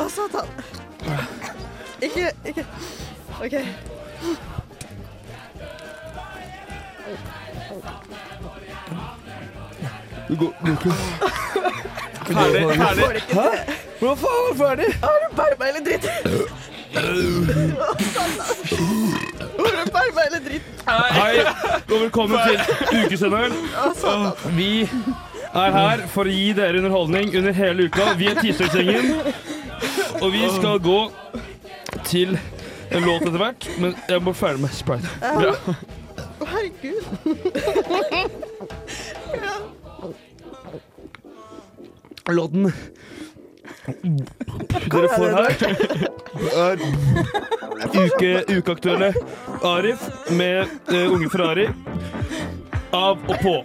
Å, satan. Ikke Ikke OK. Det går, går ikke. Ferdig. Ferdig. Hæ? Hva faen var ferdig? Har du bærbei eller dritt? Har du bærbei eller dritt? Hei, og velkommen til ukesenderen. Vi er her for å gi dere underholdning under hele uka. Vi er Tirsdagsgjengen, og vi skal gå til en låt etter hvert. Men jeg må ferdig med Sprite. Bra. Å, herregud. Låten dere får her, er uke, ukeaktuelle Arif med uh, Unge Ferrari. Av og på.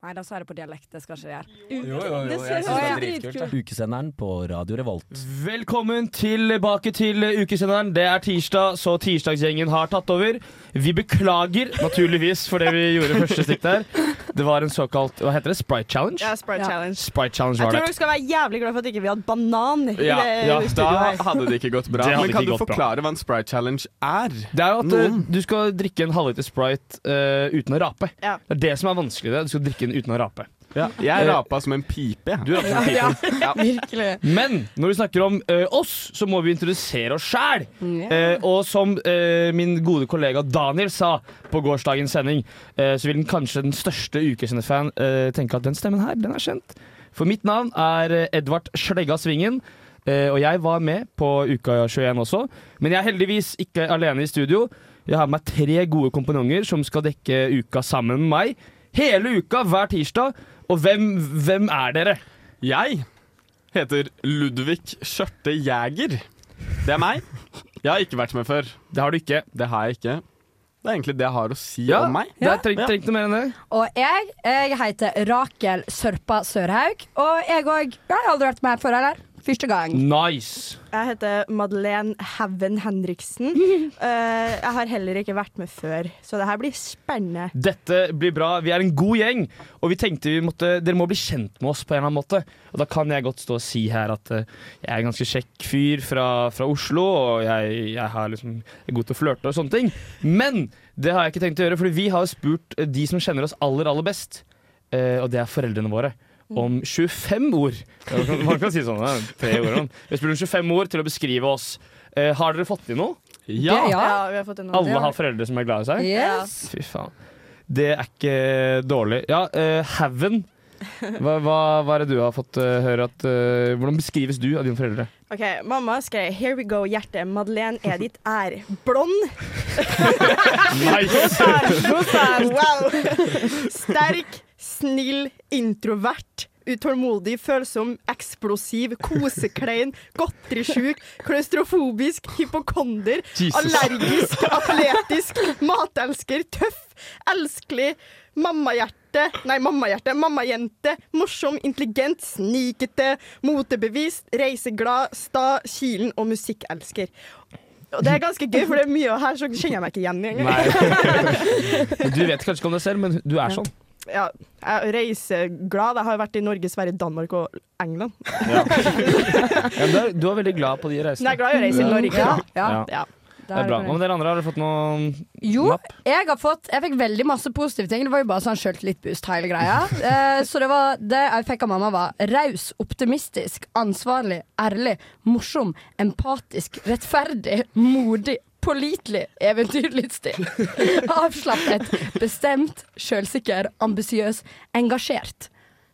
Nei, da sa jeg det på dialekt. Det skal ikke jeg gjøre. Jo, jo, jo, jeg Det synes det er dritkult. Ukesenderen på Radio Revolt. Velkommen tilbake til ukesenderen. Det er tirsdag, så tirsdagsgjengen har tatt over. Vi beklager naturligvis for det vi gjorde første stikk der. Det var en såkalt hva heter det, Sprite Challenge? Ja, Sprite Ja. Challenge. Sprite Challenge Jeg tror det. dere skal være jævlig glad for at ikke vi hadde banan i Ja, det ja, studioet Da hadde det ikke gått bra. Det hadde Men kan ikke du forklare bra. hva en Sprite Challenge er? Det er jo at eh, du skal drikke en halvliter Sprite uh, uten å rape. Ja. Det er det som er vanskelig. Det. Du skal drikke den uten å rape. Ja, jeg rapa som en pipe. Du rapa som Ja, pipen. virkelig. Men når vi snakker om ø, oss, så må vi introdusere oss sjæl. Yeah. Uh, og som uh, min gode kollega Daniel sa på gårsdagens sending, uh, så vil den kanskje den største ukesendefan eh, tenke at den stemmen her, den er kjent. For mitt navn er eh, Edvard Slegga Svingen. eh, og jeg var med på Uka 21 også. Men jeg er heldigvis ikke alene i studio. Jeg har med meg tre gode komponenter som skal dekke uka sammen med meg. Hele uka, hver tirsdag. Og hvem, hvem er dere? Jeg heter Ludvig Skjørte Jæger. Det er meg. Jeg har ikke vært med før. Det har du ikke. Det har jeg ikke. Det er egentlig det jeg har å si Ja. om meg. Det er trengt, noe mer enn det. Og jeg, jeg heter Rakel Sørpa Sørhaug. Og jeg òg. Jeg har aldri vært med her før, eller? Første gang. Nice. Jeg heter Madeleine Haven Henriksen. Uh, jeg har heller ikke vært med før, så det her blir spennende. Dette blir bra. Vi er en god gjeng, og vi tenkte vi måtte, dere må bli kjent med oss på en eller annen måte. Og da kan jeg godt stå og si her at uh, jeg er en ganske kjekk fyr fra, fra Oslo, og jeg, jeg, har liksom, er god til å flørte og sånne ting. Men det har jeg ikke tenkt å gjøre, for vi har jo spurt eh, de som kjenner oss aller, aller best, uh, og det er foreldrene våre. Om 25 ord. Man kan, man kan si sånn, tre ord. Vi har om 25 ord til å beskrive oss. Eh, har dere fått i noe? Ja. Ja. Ja, vi har fått noe. Alle har foreldre som er glad i seg? Yes. Fy faen. Det er ikke dårlig. Ja, uh, Haven. Hva, hva, hva er det du har fått uh, høre at uh, Hvordan beskrives du av dine foreldre? Ok, Mamma skrev 'Here we go, hjerte'. Madeleine Edith er blond. Nice! Wow! Sterk, snill, introvert. Utålmodig, følsom, eksplosiv, koseklein, godterisjuk, klaustrofobisk, hypokonder, Jesus. allergisk, atletisk, matelsker, tøff, elskelig, mammahjerte, nei, mammahjerte, mammajente, morsom, intelligent, snikete, motebevisst, reiseglad, sta, kilen og musikkelsker. Og det er ganske gøy, for det er mye her, så kjenner jeg meg ikke igjen engang. Du vet kanskje ikke om det selv, men du er sånn. Ja, jeg er reiseglad. Jeg har vært i Norge, Sverige, Danmark og England. Ja, ja, du, er, du er veldig glad på de reisene? jeg er glad i å reise i Norge. Ja, ja. Ja. Ja. Det er bra. Hva med dere andre? Har dere fått noe Jo, napp? jeg har fått Jeg fikk veldig masse positive ting. Det var jo bare sånn sjøltillitboost, hele greia. Eh, så det var det jeg fikk av mamma, var raus, optimistisk, ansvarlig, ærlig, morsom, empatisk, rettferdig, modig. Pålitelig, eventyrlydstig. Avslappet, bestemt, sjølsikker, ambisiøs, engasjert.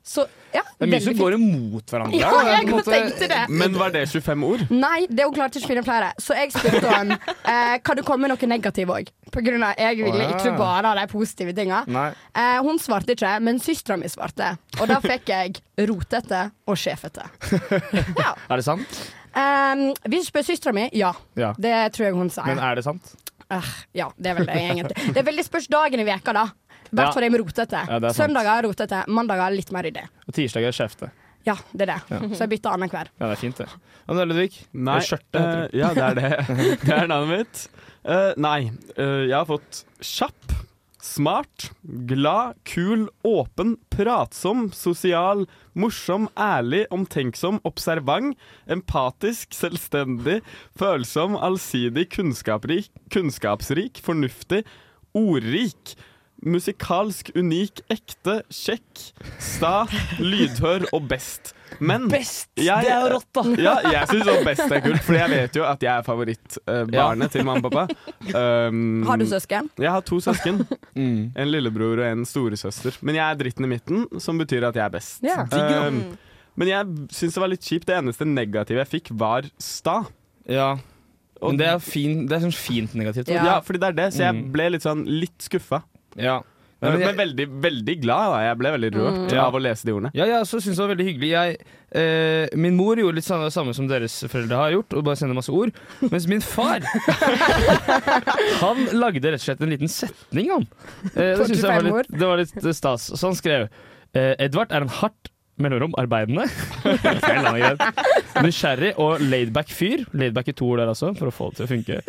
Så ja, Det er mye som går imot hverandre. Ja, er jeg måte- tenkte det. Men var det 25 ord? Nei, det hun klarte ikke å finne flere. Så jeg spurte henne eh, kan du komme med noe negativt òg. På grunn av jeg ville oh, ja. ikke bare ha de positive tinga. Eh, hun svarte ikke, men søstera mi svarte. Og da fikk jeg rotete og sjefete. Er det sant? Um, hvis du spør søstera mi, ja. Ja. Det tror jeg hun sier. Men er det sant? Uh, ja, det er vel det egentlig. Det er veldig spørs dagen i veka da. I Ja. hvert fall ja. rotete. Ja, er. Søndager er rotete, mandager er litt mer ryddig. Og tirsdag er skjefte. Ja, det er det. Så jeg bytter annenhver. Ja, det er fint, det. Anne Ludvig? Nei. Det er skjørte, heter eh, ja, det er det. Det er navnet mitt. Uh, nei, uh, jeg har fått kjapp, smart, glad, kul, åpen, pratsom, sosial, morsom, ærlig, omtenksom, observant, empatisk, selvstendig, følsom, allsidig, kunnskapsrik, kunnskapsrik fornuftig, ordrik. Musikalsk, unik, ekte, kjekk, sta, lydhør og best. Men Best! Jeg- det er jo rått, da! ja, jeg syns også best er kult, for jeg vet jo at jeg er favorittbarnet til mamma og pappa. Um, Har du søsken? Jeg har to søsken. Mm. En lillebror og en storesøster. Men jeg er dritten i midten, som betyr at jeg er best. Ja. Um, men jeg syns det var litt kjipt. Det eneste negative jeg fikk, var sta. Ja. Men det er, fin, det er sånn fint negativt. Ja. Ja, fordi det er det, så jeg Mm. ble litt sånn litt skuffa. Ja. Men, Men jeg- veldig, veldig glad. Da. Jeg ble veldig rørt mm. av å lese de ordene. Ja, jeg også synes det var veldig hyggelig. Jeg, eh, min mor gjorde litt samme, samme som deres foreldre har gjort, og bare sender masse ord. Mens min far Han lagde rett og slett en liten setning, han. Eh, det jeg var litt, det var litt eh, stas. Så han skrev eh, Edvard er en hardt mellomrom arbeidende. Nysgjerrig og laidback fyr. Laidback i to ord der altså, for å få det til å funke.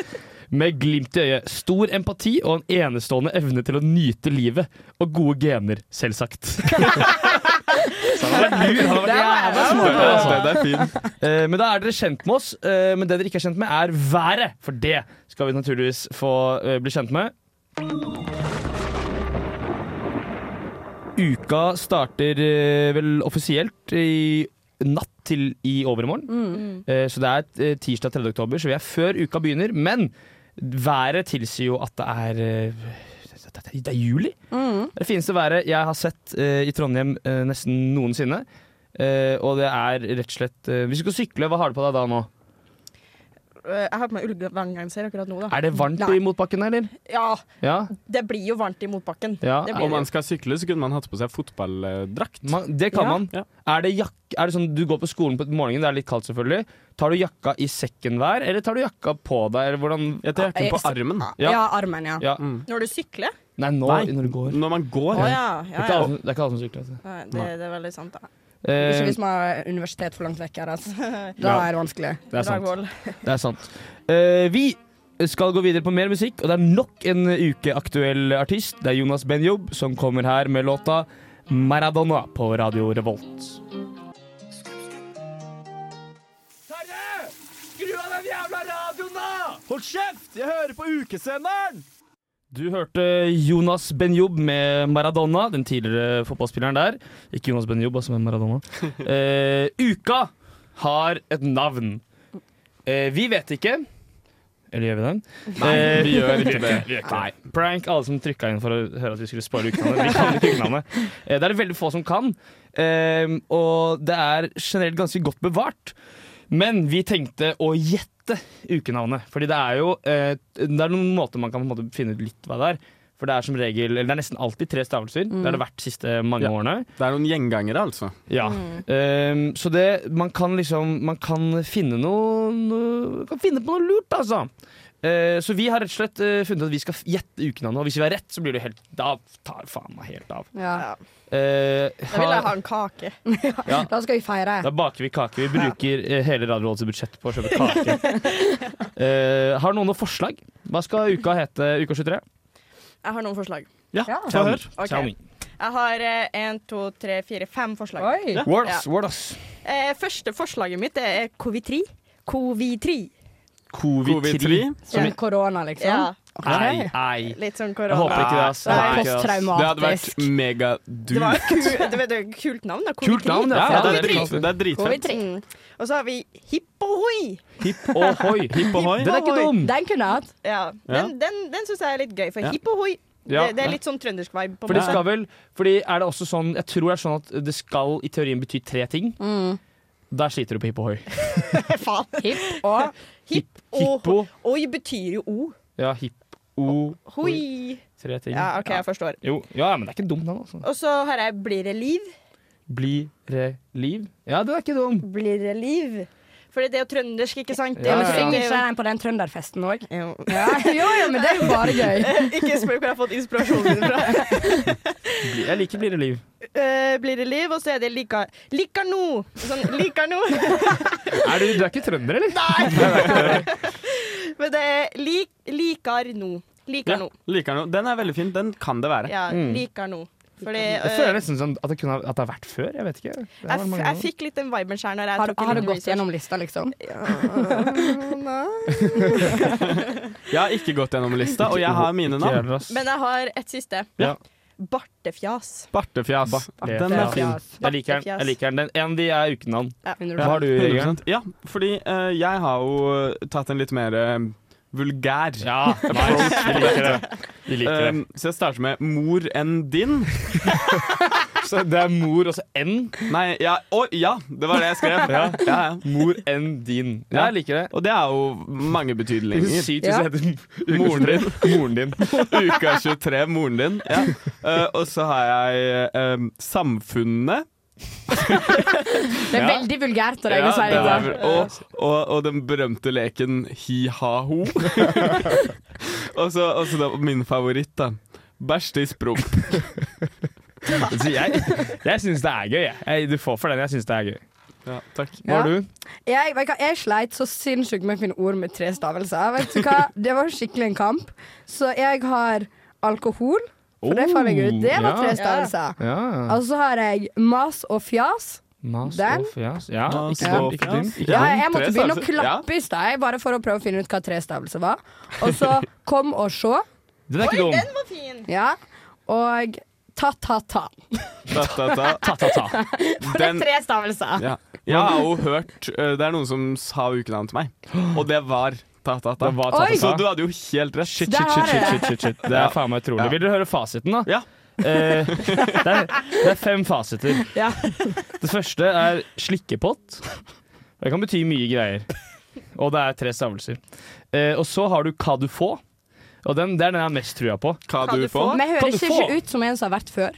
Med glimt i øyet, stor empati og en enestående evne til å nyte livet. Og gode gener, selvsagt. Altså. Er. Eh, men da er dere kjent med oss. eh, men det dere ikke er kjent med, er været. For det skal vi naturligvis få eh, bli kjent med. Uka starter eh, vel offisielt i natt til i overmorgen. Mm. så det er tirsdag 3. oktober, så vi er før uka begynner. Men været tilsier jo at det er eh, det er juli. Mm. Det fineste været jeg har sett uh, i Trondheim uh, nesten noensinne. Uh, og det er rett og slett Hvis du skal sykle, hva har du på deg da nå? Eh, Jeg har på meg ullverngenser akkurat nå, da. Er det varmt Nei. i motbakken, eller? Ja, Ja. det blir jo varmt i motbakken. ja. Det blir Om man skal sykle, så kunne man hatt på seg fotballdrakt. Man, det kan Ja. man. Ja. Er, det jak er det sånn du går på skolen på morgenen, det er litt kaldt selvfølgelig. Tar du jakka i sekken hver, eller tar du jakka på deg, eller hvordan Jeg tar jakken på armen. Ja. Ja, armen, ja. Ja. Mm. Når du sykler? Nei, nå Nei, når du går. Når man går. Å ja. Det ja, er ikke ja. det er ikke alle som sykler. Altså. Nei, Det, det er veldig sant, da. Ikke Eh, hvis man har universitet for langt vekk her. Altså. Da Ja. er det vanskelig. det er sant. Det er sant. Uh, vi skal gå videre på mer musikk, og det er nok en ukeaktuell artist. Det er Jonas Benjob som kommer her med låta 'Maradona' på Radio Revolt. Terje! Skru av den jævla radioen, da! Hold kjeft! Jeg hører på ukesenderen! Du hørte Jonas Benjob med Maradona, den tidligere fotballspilleren der. Ikke Jonas Benjob, altså, men Maradona. Eh, uka har et navn. Eh, vi vet ikke. Eller gjør vi det? Nei, Eh, vi gjør ikke det. det. Prank alle som trykka inn for å høre at vi skulle spare ukenavnet. Vi kan ikke ukenavnet. Eh, det er det veldig få som kan, eh, og det er generelt ganske godt bevart. Men vi tenkte å gjette ukenavnet, fordi det er jo eh, Det er noen måter man kan på en måte finne ut litt hva det er. For det er som regel Eller det er nesten alltid tre stavelser. Det har det vært de siste mange Ja. årene. Det er noen gjengangere, altså. Ja. Ehm, så det Man kan liksom Man kan finne noe, noe Kan finne på noe lurt, altså. Eh, så vi har rett og slett eh, funnet at vi skal gjette ukenavnet, og hvis vi har rett, så blir det helt Da tar faen meg helt av. Ja. Eh, Da vil jeg ha en kake. Da skal vi feire. da baker vi kake. Vi bruker eh, hele Radiorådets budsjett på å kjøpe kake. uh, har noen noe forslag? Hva skal uka hete? Uka 23? Jeg har noen forslag. Ja, Ja. få høre. Ok. Jeg har én, to, tre, fire, fem forslag. Oi. Word Ja. us, word us. Eh, første forslaget mitt er Covid-3. Covid-3. Covid-3. Som korona, liksom. Ja, Ei, ei. litt sånn Jeg korona. håper ikke det. Jeg håper er ikke det, hadde vært megadult. Det var ku, det kult navn, da. Kult navn, ja. Ja, det, er er drit, dritfett. Covid-3. Mm. Og så har vi Hipp Hippohoi. Hipp ohoi. Hipp ohoi. Den er ikke dum. Den kunne jeg hatt. Ja, den, den, den syns jeg er litt gøy, for Ja. hipp ohoi Ja. det, det er litt sånn trøndersk vibe. på For det skal vel Fordi er det også sånn Jeg tror det er sånn at det skal i teorien bety tre ting. Mm. Der sliter du på hipp ohoi. Faen. Hipp og Hipp og Hippo. Oi betyr jo o. Ja, hipp o Hoi. Tre ting. Ja, OK, jeg forstår. Jo, ja, men det er ikke dumt, den. Altså. Og så har jeg Blir det liv? Blir det liv? Ja, det er ikke dum. Blir det liv? For det er jo trøndersk, ikke sant? Ja, Ja, ja. Synger det er ikke den på den trønderfesten òg? Jo. Ja, jo, jo, men det er jo bare gøy. Ikke spør hvor jeg har fått inspirasjonen min fra. Jeg liker Blir det liv. Uh, blir det liv, og så er det lika, lika no. Sånn, lika no. Er du, du er ikke trønder, eller? Nei! Men det er lik, likar no. Likar Ja, no. liker den. Den er veldig fin. Den kan det være. Ja, Mm. likar no. Fordi Jeg eh, føler nesten sånn at det, kunne, at det har vært før. Jeg vet ikke. Jeg, f jeg fikk litt den viben sjøl Har, har du gått research. gjennom lista, liksom? Nei. Jeg har ikke gått gjennom lista, og jeg har mine navn. Men jeg har et siste. Ja. Bartefjas. Bartefjas. Bartefjas. Den er fin. Jeg liker den. Jeg liker den. den. En av de er ukenavn. Hva har du, Jørgen? Ja, fordi uh, jeg har jo tatt en litt mer eh, vulgær Ja, nice. Vi liker det. Vi liker det. Um, så jeg starter med 'mor enn din'. Så det er mor og så N. Nei, ja, å, ja, det var det jeg skrev. Ja. Ja, ja. Mor enn din. Ja, jeg liker det. Og det er jo mange er betydninger. sykt hvis Ja. det heter Moren din. Moren din. Uka 23, moren din. Ja. Eh, og så har jeg uh, Samfunnet. Det er Ja. veldig vulgært av deg å si det og, og, og den berømte leken hi-ha-ho. og, så, og så min favoritt, da. Bæsj i spromp. Jeg jeg syns det er gøy. Jeg. Du får for den. Jeg syns det er gøy. Ja, takk. Hva har Ja. du? Jeg, hva, jeg sleit så sinnssykt med å finne ord med tre stavelser. Vet du hva? Det var skikkelig en kamp. Så jeg har alkohol, for det fant jeg ut. Det var Oh, tre ja. stavelser. Ja. Og så har jeg mas og fjas. Mas Den? og fjas. Ja, Mas ikke og dumt. Ikke dumt. Ikke Ja, jeg måtte begynne å klappe i stad, bare for å prøve å finne ut hva tre stavelser var. Og så kom og sjå. Den er ikke dum. Den var fin! Ja. Og ta-ta-ta. Ta, ta, ta. Ta, ta, ta. For det er tre stavelser. Ja. Jeg har jo hørt eh, Det er noen som sa ukenavnet til meg, og det var ta-ta-ta. Var ta, Oi! ta, Så du hadde jo helt rett. Shit, shit, shit, shit, shit, shit, shit. Det er faen meg utrolig. Ja. Vil dere høre fasiten, da? Ja. Eh, det, er, det er fem fasiter. Ja. Det første er slikkepott. Det kan bety mye greier. Og det er tre stavelser. Eh, og så har du hva du får. Og den, det er den jeg har mest trua på. Hva hva du du får. Men høres du ikke ut som en som har vært før.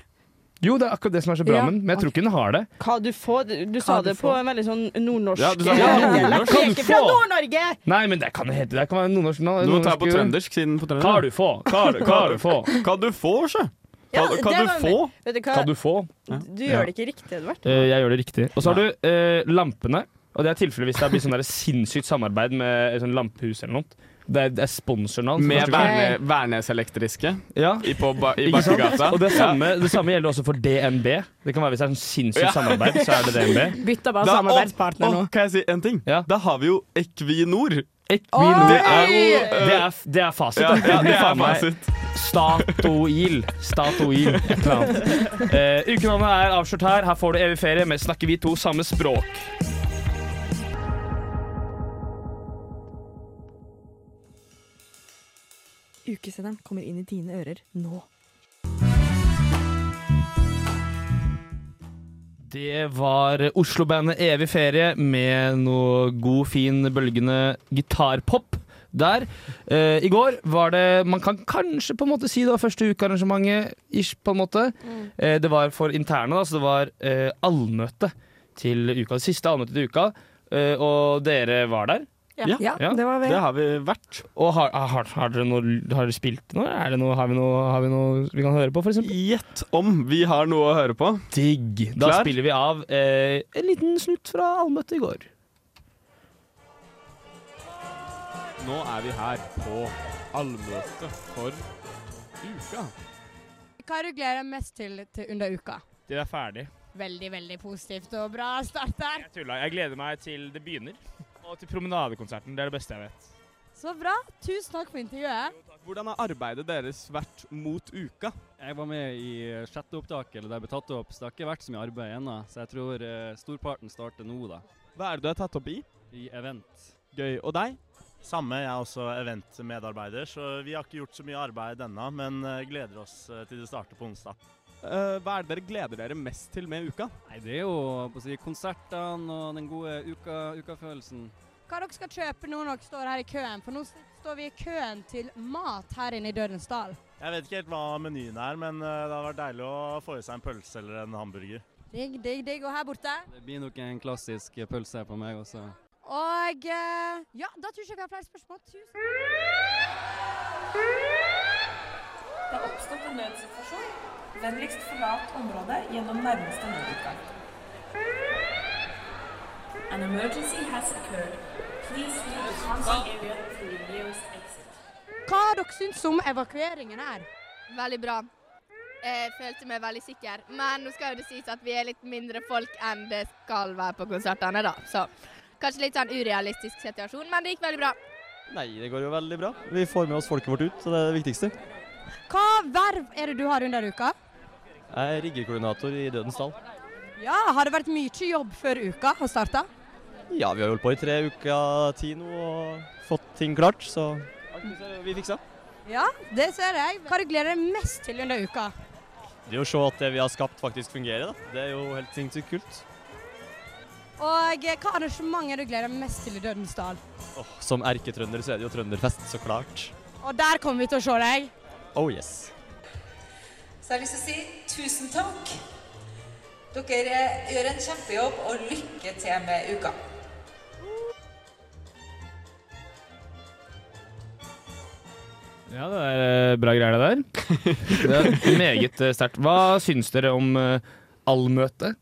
Jo, det er akkurat det som er så bra Ja, med den, men jeg tror ikke den har det. Hva du får Du, du sa du det på en veldig sånn nordnorsk Ja, du sa Ja, kan Jeg er du fra? Nord-Norge! Nei, men det kan hete Det kan være nordnorsk. nå- Du må ta på nordnorsk- trøndersk siden på Hva har du få? Hva du, hva få? Hva du får, sjø. Ja, Hva, det du få? Vet du hva? Hva du få? Du gjør det ikke riktig, Edvard. Eh, jeg gjør det riktig. Og så har du eh, lampene. Og det er tilfellet hvis det blir sånn sinnssykt samarbeid med et sånn lampehus eller noe. Det er, det er sponsornavn. hans. Med verne, Værnes Elektriske Ja. i, på, i Bakkegata. Og det samme, det samme gjelder også for DNB. Det kan være Hvis det er sånn sinnssykt Ja. samarbeid, så er det DNB. Bytter bare Da- samarbeidspartner nå. Kan jeg si en ting? Ja. Da har vi jo Equinor. Equinor. Det er jo Det er, det er fasit. ja, ja, det er fasit. Statoil. Statoil, et eller annet. Uh, ukenavnet er avslørt her. Her får du evig ferie, med snakker vi to samme språk. Ukesenderen kommer inn i dine ører nå. Det var Oslo-bandet Evig ferie med noe god, fin, bølgende gitarpop. Der. Eh, I går var det Man kan kanskje på en måte si det var første ukearrangementet. Ish, på en måte. Eh, det var for interne, da, så det var eh, allmøte til uka. Det siste allmøtet til uka. Eh, og dere var der. Ja, Ja, det var Det har vi vært. Og har, har, har dere noe Har dere spilt noe? Er det noe har, vi noe har vi noe vi kan høre på, for eksempel? Gjett om vi har noe å høre på. Digg. Da Klar? spiller vi av eh, en liten snutt fra allmøtet i går. Nå er vi her på allmøte for uka. Hva er det du gleder deg mest til, til under uka? Det er ferdig. Veldig, veldig positivt og bra start der. Jeg tulla. Jeg gleder meg til det begynner. Og til promenadekonserten. Det er det beste jeg vet. Så bra. Tusen takk for intervjuet. Hvordan har arbeidet deres vært mot uka? Jeg var med i sjette opptak, eller det ble tatt opp, så det har ikke vært så mye arbeid ennå. Så jeg tror eh, storparten starter nå, da. Hva er det du har tatt opp i? I event. Gøy. Og deg? Samme, jeg er også eventmedarbeider, så vi har ikke gjort så mye arbeid ennå, men eh, gleder oss eh, til det starter på onsdag. Eh, hva er det dere gleder dere mest til med uka? Nei, Det er jo på å si, konsertene og den gode uka, ukafølelsen. Hva dere skal kjøpe nå når dere står her i køen? For nå står vi i køen til mat her inne i Dødens dal. Jeg vet ikke helt hva menyen er, men eh, det har vært deilig å få i seg en pølse eller en hamburger. Digg, digg, digg. Og her borte? Det blir nok en klassisk pølse på meg også. Og eh, ja, da tror jeg ikke jeg har flere spørsmål. Tusen Det har oppstått en nødsituasjon. Vennligst forlat området gjennom nærmeste nødutgang. An emergency has occurred. Please leave the council area through the nearest exit. Hva har dere syns om evakueringen her? Veldig bra. Jeg følte meg veldig sikker. Men nå skal jo det sies at vi er litt mindre folk enn det skal være på konsertene, da. Så kanskje litt sånn urealistisk situasjon, men det gikk veldig bra. Nei, det går jo veldig bra. Vi får med oss folket vårt ut, så det er det viktigste. Hva verv er det du har under uka? Jeg er riggekoordinator i Dødens dal. Ja, Har det vært mye jobb før uka har starta? Ja, vi har holdt på i tre uker tid nå og fått ting klart, så vi fiksa. Ja, det ser jeg. Hva du gleder deg mest til under uka? Det er å se at det vi har skapt faktisk fungerer, da. Det er jo helt sinnssykt kult. Og eh, hva arrangement er du gleder deg mest til i Dødens dal? Åh, som erketrønder så er det jo trønderfest, så klart. Og der kommer vi til å se deg. Oh yes. Så jeg har lyst til å si tusen takk. Dere eh, gjør en kjempejobb, og lykke til med uka. Ja, det er eh, bra greier, det der. Det er meget eh, sterkt. Hva syns dere om allmøtet?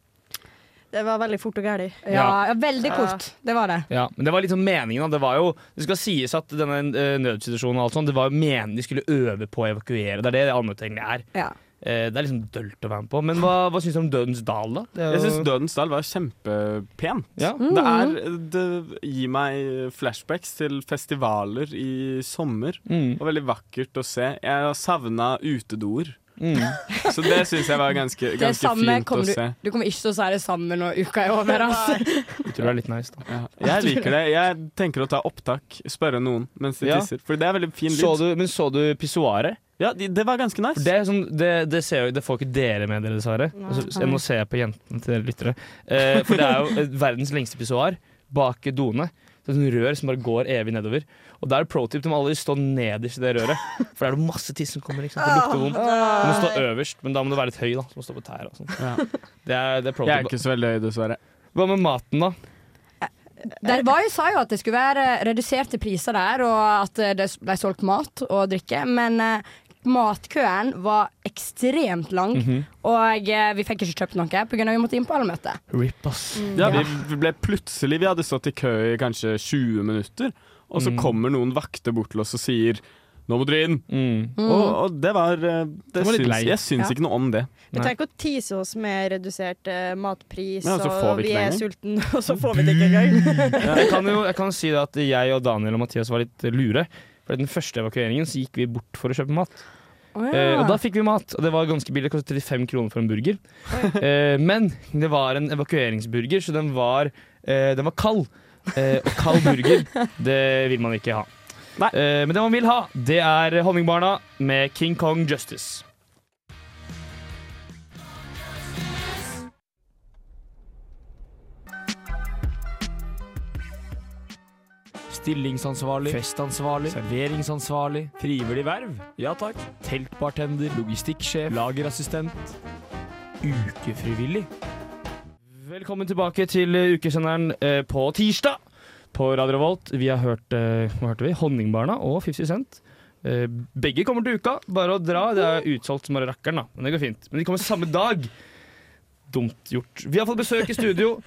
Det var veldig fort og gæli. Ja, ja, veldig kort. Det var det. Ja, men det var liksom meningen. Det var jo, det skal sies at denne eh, nødsituasjonen og alt sånt, det var jo meningen de skulle øve på å evakuere. Det er det egentlig er. Ja. Eh, det er liksom dølt å være med på. Men hva, hva syns du om Dødens dal, da? Det er Jeg jo- syns Dødens dal var kjempepent. Ja. Det, er, det gir meg flashbacks til festivaler i sommer. Mm. Og veldig vakkert å se. Jeg har savna utedoer. Mm. Så det syns jeg var ganske, ganske samme fint å du, se. du, kommer ikke til å si det samme når uka er over. Altså. Jeg tror det er litt nice, da. Ja, jeg liker det. Jeg tenker å ta opptak, spørre noen mens de Ja. tisser. For det er veldig fin lyd. Så du, men så du pissoaret? Ja, de, det var ganske nice. Det, sånn, det, det, ser jo, det får ikke dere med dere, dessverre. Altså, jeg må se på jentene til dere lyttere. Eh, for det er jo eh, verdens lengste pissoar bak doene. Det er sånn rør som bare går evig nedover. Og da er det pro tip, til må aldri stå nederst i det røret. For da er det masse tiss som kommer. Ikke sant? Det lukter vondt. Du må stå øverst, men da må du være litt høy. da Så må stå på tær og sånn. Det er, det er pro Jeg er ikke så veldig høy, dessverre. Hva med maten, da? Der var jo, sa jo at det skulle være reduserte priser der, og at eh, det ble solgt mat og drikke. Men eh, matkøen var ekstremt lang, Mhm. og eh, vi fikk ikke kjøpt noe pga. vi måtte inn på allmøte. Rip, ass. Ja, vi vi ble plutselig Vi hadde stått i kø i kanskje 20 minutter, og så Mm. kommer noen vakter bort til oss og sier 'nå må dere inn'. Mm. Og, og det var det Det, var syns, jeg syns Ja. ikke noe om det. Vi trenger ikke å tease oss med redusert uh, matpris, Ja, så får og vi vi er sulten sultne, og så får vi det ikke engang. Jeg kan jo jeg kan si det at jeg og Daniel og Mathias var litt lure. For i den første evakueringen så gikk vi bort for å kjøpe mat. Eh, og da fikk vi mat, og det var ganske billig. Det kostet 35 kroner for en burger. Eh, men det var en evakueringsburger, så den var, eh, den var kald. Eh, og kald burger, det vil man ikke ha. Eh, men det man vil ha, det er Honningbarna med King Kong Justice. Stillingsansvarlig, festansvarlig, serveringsansvarlig, frivillig verv, ja takk, teltbartender, logistikksjef, lagerassistent, ukefrivillig. Velkommen tilbake til eh, ukesenderen eh, på tirsdag på Radio Revolt. Vi har hørt eh, hva hørte vi? Honningbarna og 50 Cent. Begge kommer til uka. Bare å dra. Det er utsolgt som bare rakkeren, da. Men det går fint. Men de kommer samme dag. Dumt gjort. Vi har fått besøk i studio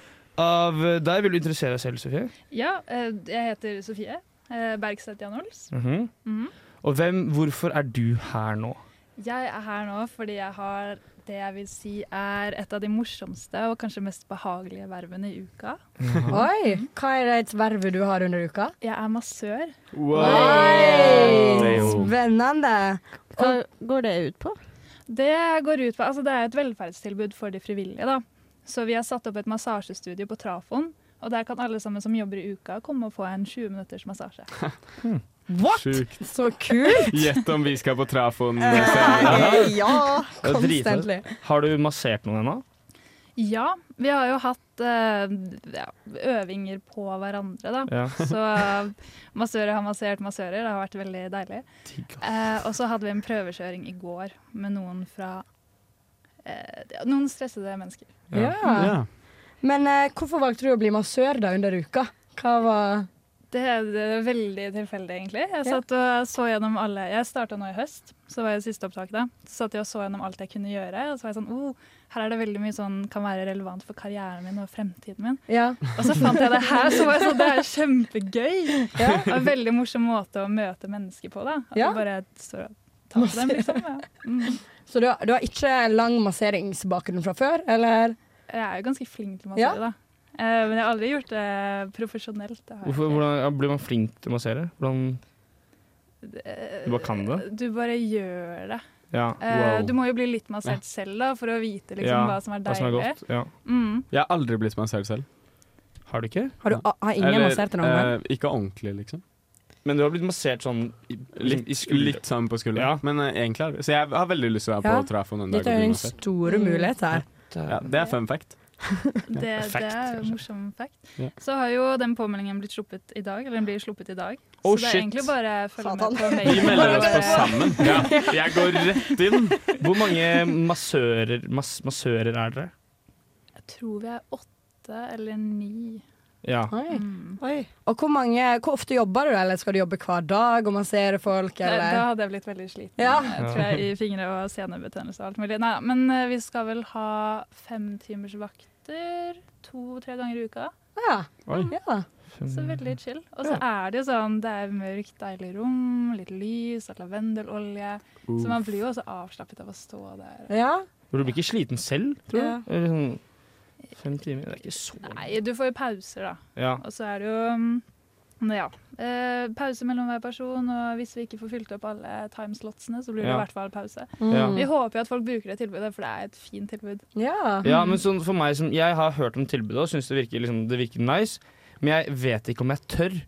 av eh, deg. Vil du interessere deg selv, Sofie? Ja, eh, jeg heter Sofie eh, Bergstedt Janholz. Mm -hmm. Og hvem, hvorfor er du her nå? Jeg er her nå fordi jeg har det jeg vil si er et av de morsomste og kanskje mest behagelige vervene i uka. Oi! Hva er det et verv du har under uka? Jeg er massør. Er Spennende. Hva går det ut på? Det går ut på, altså det er et velferdstilbud for de frivillige. da. Så vi har satt opp et massasjestudio på Trafoen. Og der kan alle sammen som jobber i uka, komme og få en 20 minutters massasje. What?! Sjukt. Så kult! Gjett om vi skal på trafoen Eh, senere. ja, constantly. Har du massert noen ennå? Ja, vi har jo hatt uh, ja, øvinger på hverandre, da. Ja. Så eh, massører har massert massører. Det har vært veldig deilig. Uh, og så hadde vi en prøvekjøring i går med noen fra Noen stressede mennesker. Ja. Men eh, hvorfor valgte du å bli massør da under uka? Hva var Det er, det er veldig tilfeldig, egentlig. Jeg Ja. satt og så gjennom alle Jeg starta nå i høst, så var jeg siste opptak da. Så satt jeg og så gjennom alt jeg kunne gjøre, og så var jeg sånn oh, her er det veldig mye sånn kan være relevant for karrieren min og fremtiden min. Ja. Og så fant jeg det her, så var jeg sånn, det er kjempegøy. Ja. Og En veldig morsom måte å møte mennesker på, da. At Ja. du bare står og på dem, liksom. Ja. Mm. Så du, har- du har ikke lang masseringsbakgrunn fra før, eller? Jeg er jo ganske flink til å Ja. massere, da. Eh, men jeg har aldri gjort det profesjonelt. Det har Hvorfor, hvordan ja, Blir man flink til å massere? Hvordan Eh, Du bare kan det? Du bare gjør det. Ja, Eh, wow. Du må jo bli litt massert selv da, for å vite liksom, Ja, hva som er er deilig. godt, ja. Mm. Jeg har aldri blitt massert selv. Har du ikke? Har, du, har ingen massert deg noen gang? eh, ikke ordentlig, liksom. Men du har blitt massert sånn i, Litt, i skulder. litt sånn på skulderen. Ja. Men uh, egentlig har Så jeg har veldig lyst til å være Ja. på trafoen en dag. Dette og er en stor mulighet her. Ja, det er fun fact. Det, det er morsom fact. Ja. Så har jo den påmeldingen blitt sluppet i dag. Eller den blir sluppet i dag. Oh, så det er shit. egentlig bare å følge Satan. med på mailen. Vi melder oss på sammen. Ja, jeg går rett inn. Hvor mange massører, mass, massører er dere? Jeg tror vi er åtte eller ni. Ja. Oi. Mm. Oi. Og hvor, mange, hvor ofte jobber du, eller skal du jobbe hver dag og massere folk, eller? da hadde jeg blitt veldig sliten. Ja. Jeg tror jeg I fingre og senebetennelse og alt mulig. Nei, men eh, vi skal vel ha fem timers vakter to-tre ganger i uka. Ja. Oi. ja. Så veldig chill. Og så er det jo sånn, det er mørkt, deilig rom, litt lys, og lavendelolje. Så man blir jo også avslappet av å stå der. Ja. Du blir ikke sliten selv, tror du? Eller sånn fem timer, det er ikke så Nei, du får jo pauser, da. Ja. Og så er det jo mm, ja, eh, pause mellom hver person, og hvis vi ikke får fylt opp alle timeslotsene, så blir det Ja. i hvert fall pause. Mm. Vi håper jo at folk bruker det tilbudet, for det er et fint tilbud. Ja. Ja, men sånn for meg som Jeg har hørt om tilbudet og syns det liksom, det virker nice, men jeg vet ikke om jeg tør.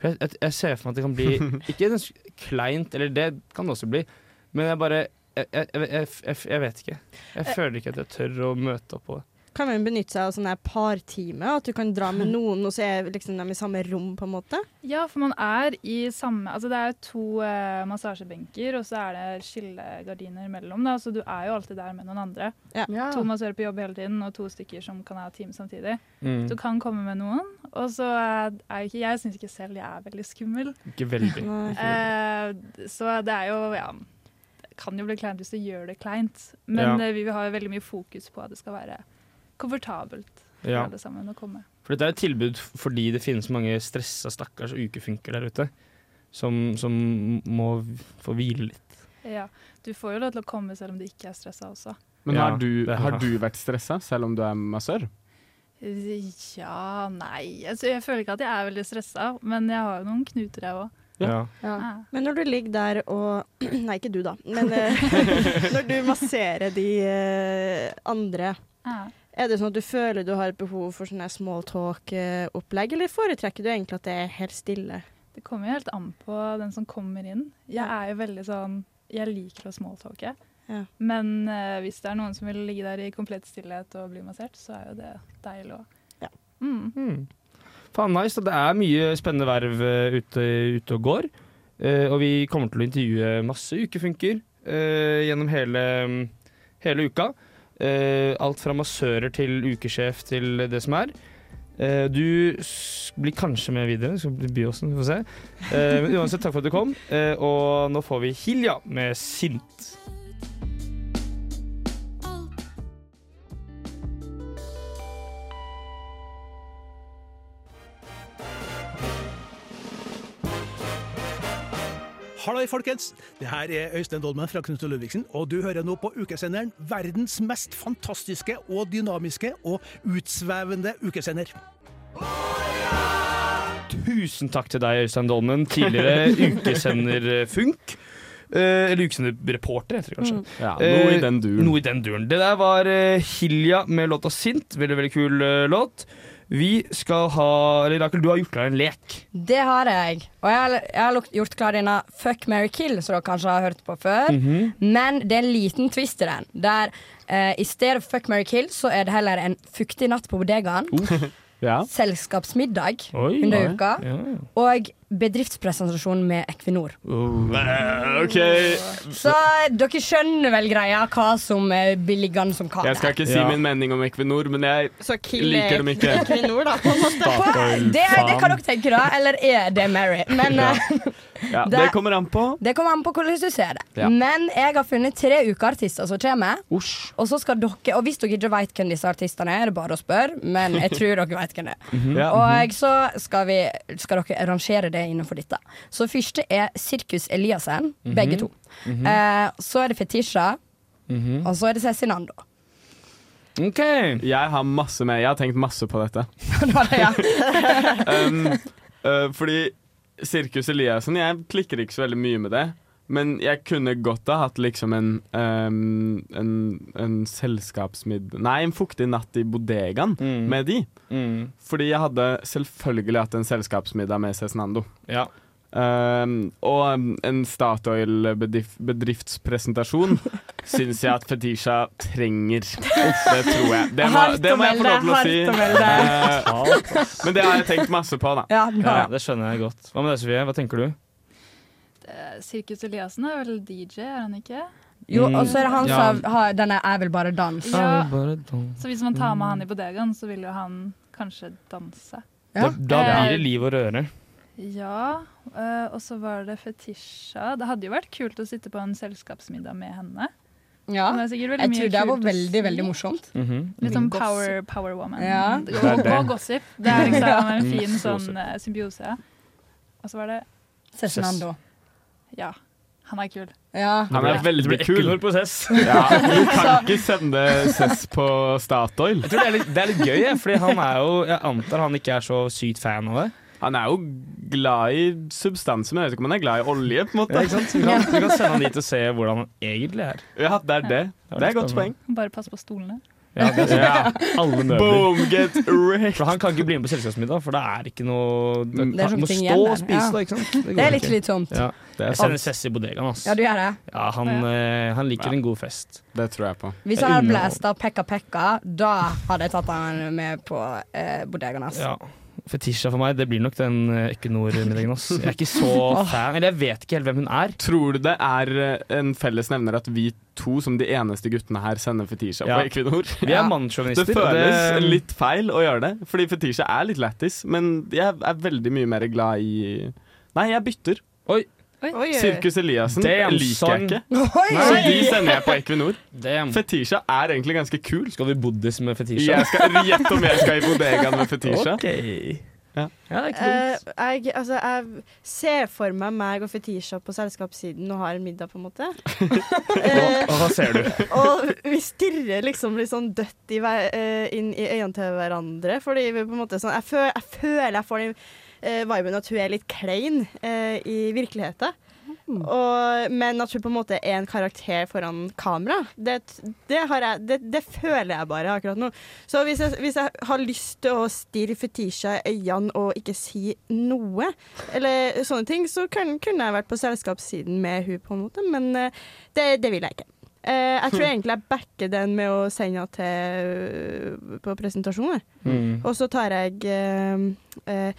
For Jeg, jeg, jeg ser for meg at det kan bli Ikke en kleint, eller det kan det også bli, men jeg bare Jeg, jeg, jeg, jeg, jeg vet ikke. Jeg føler ikke at jeg tør å møte opp på det. Kan man benytte seg av sånne her partime? At du kan dra med noen, og så er liksom de i samme rom, på en måte? Ja, for man er i samme Altså det er to eh, massasjebenker, og så er det skillegardiner mellom, da, så du er jo alltid der med noen andre. Ja. To massører på jobb hele tiden, og to stykker som kan ha team samtidig. Mm. Du kan komme med noen, og så er er jo ikke Jeg syns ikke selv jeg er veldig skummel. Ikke veldig. Eh, så det er jo Ja. Det kan jo bli kleint hvis du gjør det kleint, men Ja. eh, vi har jo veldig mye fokus på at det skal være komfortabelt for Ja. alle sammen å komme. For dette er et tilbud fordi det finnes mange stressa stakkars ukefunker der ute. Som, som må få hvile litt. Ja. Du får jo lov til å komme selv om du ikke er stressa også. Men Ja, har, du, har du vært stressa, selv om du er massør? Ja, nei altså, Jeg føler ikke at jeg er veldig stressa, men jeg har jo noen knuter, jeg òg. Ja. Ja. Men når du ligger der og Nei, ikke du, da. Men eh, når du masserer de eh, andre, Ja. Er det sånn at du føler du har et behov for sånne small talk-opplegg, eller foretrekker du egentlig at det er helt stille? Det kommer jo helt an på den som kommer inn. Jeg er jo veldig sånn Jeg liker å smalltalke. Ja. Men uh, hvis det er noen som vil ligge der i komplett stillhet og bli massert, så er jo det deilig òg. Ja. Mm. Mm. Faen nice. og Det er mye spennende verv eh, ute, ute og går. Uh, og vi kommer til å intervjue masse ukefunker uh, gjennom hele, hele uka. Eh, alt fra massører til ukesjef til det som er. Eh, du blir kanskje med videre, Skal bli Byåsen, vi får se. Eh, men uansett, takk for at du kom. Og nå får vi Hilja med Sint. Halløy, folkens! Det her er Øystein Dolmen fra Knut og Ludvigsen, og du hører nå på ukesenderen verdens mest fantastiske og dynamiske og utsvevende ukesender. Tusen takk til deg, Øystein Dolmen, tidligere ukesender-funk. Eh, eller ukesenderreporter, heter det kanskje. Mm. Ja, noe i Eh, den duren. Noe i den duren. Det der var eh, Hilja med låta 'Sint'. Veldig veldig kul eh, låt. Vi skal ha Eller Rakel, du har gjort klar en lek. Det har jeg. Og jeg har, jeg har gjort klar denne Fuck, marry, kill, som dere kanskje har hørt på før. Mhm. Men det er en liten twist i den. Der eh, i stedet for Fuck, marry, kill, så er det heller en fuktig natt på bodegaen. Ja. Selskapsmiddag Oi. under uka. uka. Ja. Og bedriftspresentasjon med Equinor. Eh, OK. Så dere skjønner vel greia hva som er billigende som hva Jeg skal ikke si Ja. min mening om Equinor, men jeg kill liker dem ikke. Equinor, da, på en måte. Statoil, Det, det kan dere tenke, da. Eller er det Mary? Men Ja. Ja, Det- det kommer an på. det kommer an på hvordan du ser det. Ja. Men jeg har funnet tre ukeartister som kommer. Og så skal dere Og hvis dere ikke vet hvem disse artistene er, er det bare å spørre. Men jeg tror dere vet hvem det er. Mhm. Ja. Og så skal, vi, skal dere rangere det innenfor dette. Så første er Sirkus Eliassen. Mhm. Begge to. Mhm. Eh, så er det Fetisha. Mhm. Og så er det Cezinando. Jeg har masse med. Jeg har tenkt masse på dette. Um, uh, fordi Sirkus Eliassen Jeg klikker ikke så veldig mye med det. Men jeg kunne godt ha hatt liksom en um, En, en selskapsmiddag Nei, en fuktig natt i bodegaen med de. Fordi jeg hadde selvfølgelig hatt en selskapsmiddag med Cezinando. Ja. Um, og um, en Statoil-bedriftspresentasjon syns jeg at Fetisha trenger. Det tror jeg. Det må, det må jeg få lov til å si. Eh, Men det har jeg tenkt masse på, da. Ja, Ja, det skjønner jeg godt. Hva med deg, Sofie? Hva tenker du? Sirkus Eliassen er vel DJ, er han ikke? Jo, og så er det han Ja. som har denne er vel bare danse'. Ja. Så hvis man tar med han i bodegaen, så vil jo han kanskje danse. Da, da Eh, blir det liv og røre. Ja, øh, og så var det Fetisha. Det hadde jo vært kult å sitte på en selskapsmiddag med henne. Ja. Jeg tror det var veldig, veldig morsomt. Mhm. Litt sånn power, power woman. Ja. Og, og gossip. Det er liksom en Mm, fin sånn uh, symbiose. Og så var det Cezinando. Ja, han er kul. Ja. Han er veldig kul. Equinor på Cess. Ja, du kan ikke sende Cess på Statoil. Jeg tror det er litt, det er litt gøy, fordi han er jo Jeg antar han ikke er så sykt fan av det. Han er jo glad i substanser, men jeg vet ikke om han er glad i olje. på en måte Ja, ikke sant? Vi kan, vi kan sende han dit og se hvordan han egentlig er. Ja, det er det. Det er et godt poeng. Bare pass på stolene. Ja, det er. Ja. Alle møbler. Boom, get wrecked. For han kan ikke bli med på selskapsmiddag, for det er ikke noe Det er Han må ting stå igjen og spise, ja. da. ikke sant? Det det er litt slitsomt. Ja. Jeg sender Cess i bodegaen, ass. Ja, du gjør det. Ja, han, eh, han liker en god fest. Det tror jeg på. Hvis han hadde blæsta Pekka Pekka, da hadde jeg tatt han med på eh, bodegaen hans. Ja. Fetisha for meg, det blir nok den eh, Equinor-middagen. Jeg er ikke så fan, eller jeg vet ikke helt hvem hun er. Tror du det er eh, en felles nevner at vi to som de eneste guttene her sender Fetisha Ja. på Equinor? Vi er mannssjåvinister, Det føles det- litt feil å gjøre det, fordi Fetisha er litt lættis, men jeg er veldig mye mer glad i Nei, jeg bytter. Oi. Oi. Sirkus Eliassen Damn, liker jeg ikke. Oi. Så de sender jeg på Equinor. Damn. Fetisha er egentlig ganske kul. Skal vi buddhis med Fetisha? Gjett om jeg skal i bodegaen med Fetisha. Ok. Ja. Ja, det er ikke dumt. Eh, jeg, altså, jeg ser for meg meg og Fetisha på selskapssiden og har en middag, på en måte. uh, Og hva ser du? og vi stirrer liksom litt sånn dødt i, vei- uh, inn i øynene til hverandre. Fordi vi på en måte sånn Jeg, føl, jeg føler jeg får den eh, viben at hun er litt klein eh, i virkeligheten. Og, men at hun på en måte er en karakter foran kamera, det, det, har jeg, det, det føler jeg bare akkurat nå. Så hvis jeg, hvis jeg har lyst til å stirre Fetisha i øynene og ikke si noe, eller sånne ting, så kan, kunne jeg vært på selskapssiden med hun på en måte, men eh, det, det vil jeg ikke. Uh, jeg tror egentlig jeg backer den med å sende henne til på presentasjoner. Mm. Og så tar jeg eh,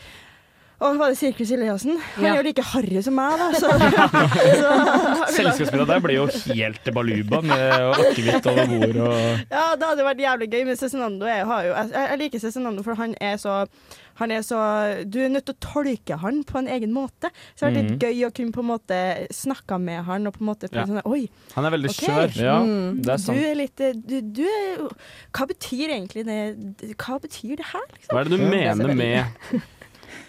og var det Sirkus Eliassen? Han Ja. er jo like harry som meg, da. Så, så Selskapsmiddag der blir jo helt baluba med akevitt over bord og Ja, det hadde vært jævlig gøy, men Cezinando er, har jo Jeg, jeg liker Cezinando, for han er så han er så, Du er nødt til å tolke han på en egen måte. Så det er litt Mhm. gøy å kunne på en måte snakke med han og på en måte Ja. sånn Oi, Han er veldig ok, skjør. Ja, mm, det er sant. Du er litt du, du er, Hva betyr egentlig det Hva betyr det her, liksom? Hva er det du det er mener med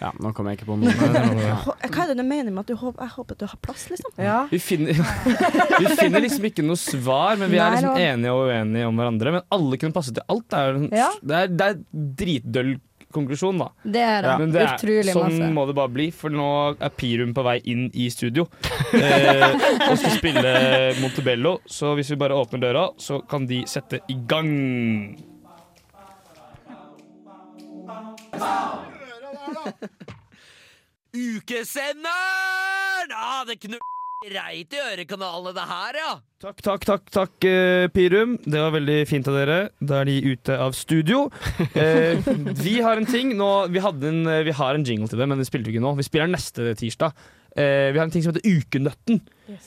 Ja, nå kom jeg ikke på noe. Hva er det du mener med at du håper, jeg håper at du har plass, liksom? Ja. vi finner, vi finner liksom ikke noe svar, men vi er liksom enige og uenige om hverandre. Men alle kunne passe til alt. Det er, Ja. det er, det er dritdøll konklusjon, da. Det er det. Men det er, Utrolig sånn masse. må det bare bli, for nå er Pirum på vei inn i studio eh, og skal spille Montebello. Så hvis vi bare åpner døra, så kan de sette i gang. Ukesenderen! Ah, det kunne reit i ørekanalene, det her, ja. Takk, takk, takk, takk, eh, Pirum. Det var veldig fint av dere. Da er de ute av studio. Eh, vi har en ting nå vi, hadde en, eh, vi har en jingle til det, men det spilte vi ikke nå. Vi spiller neste tirsdag. Eh, vi har en ting som heter Ukenøtten.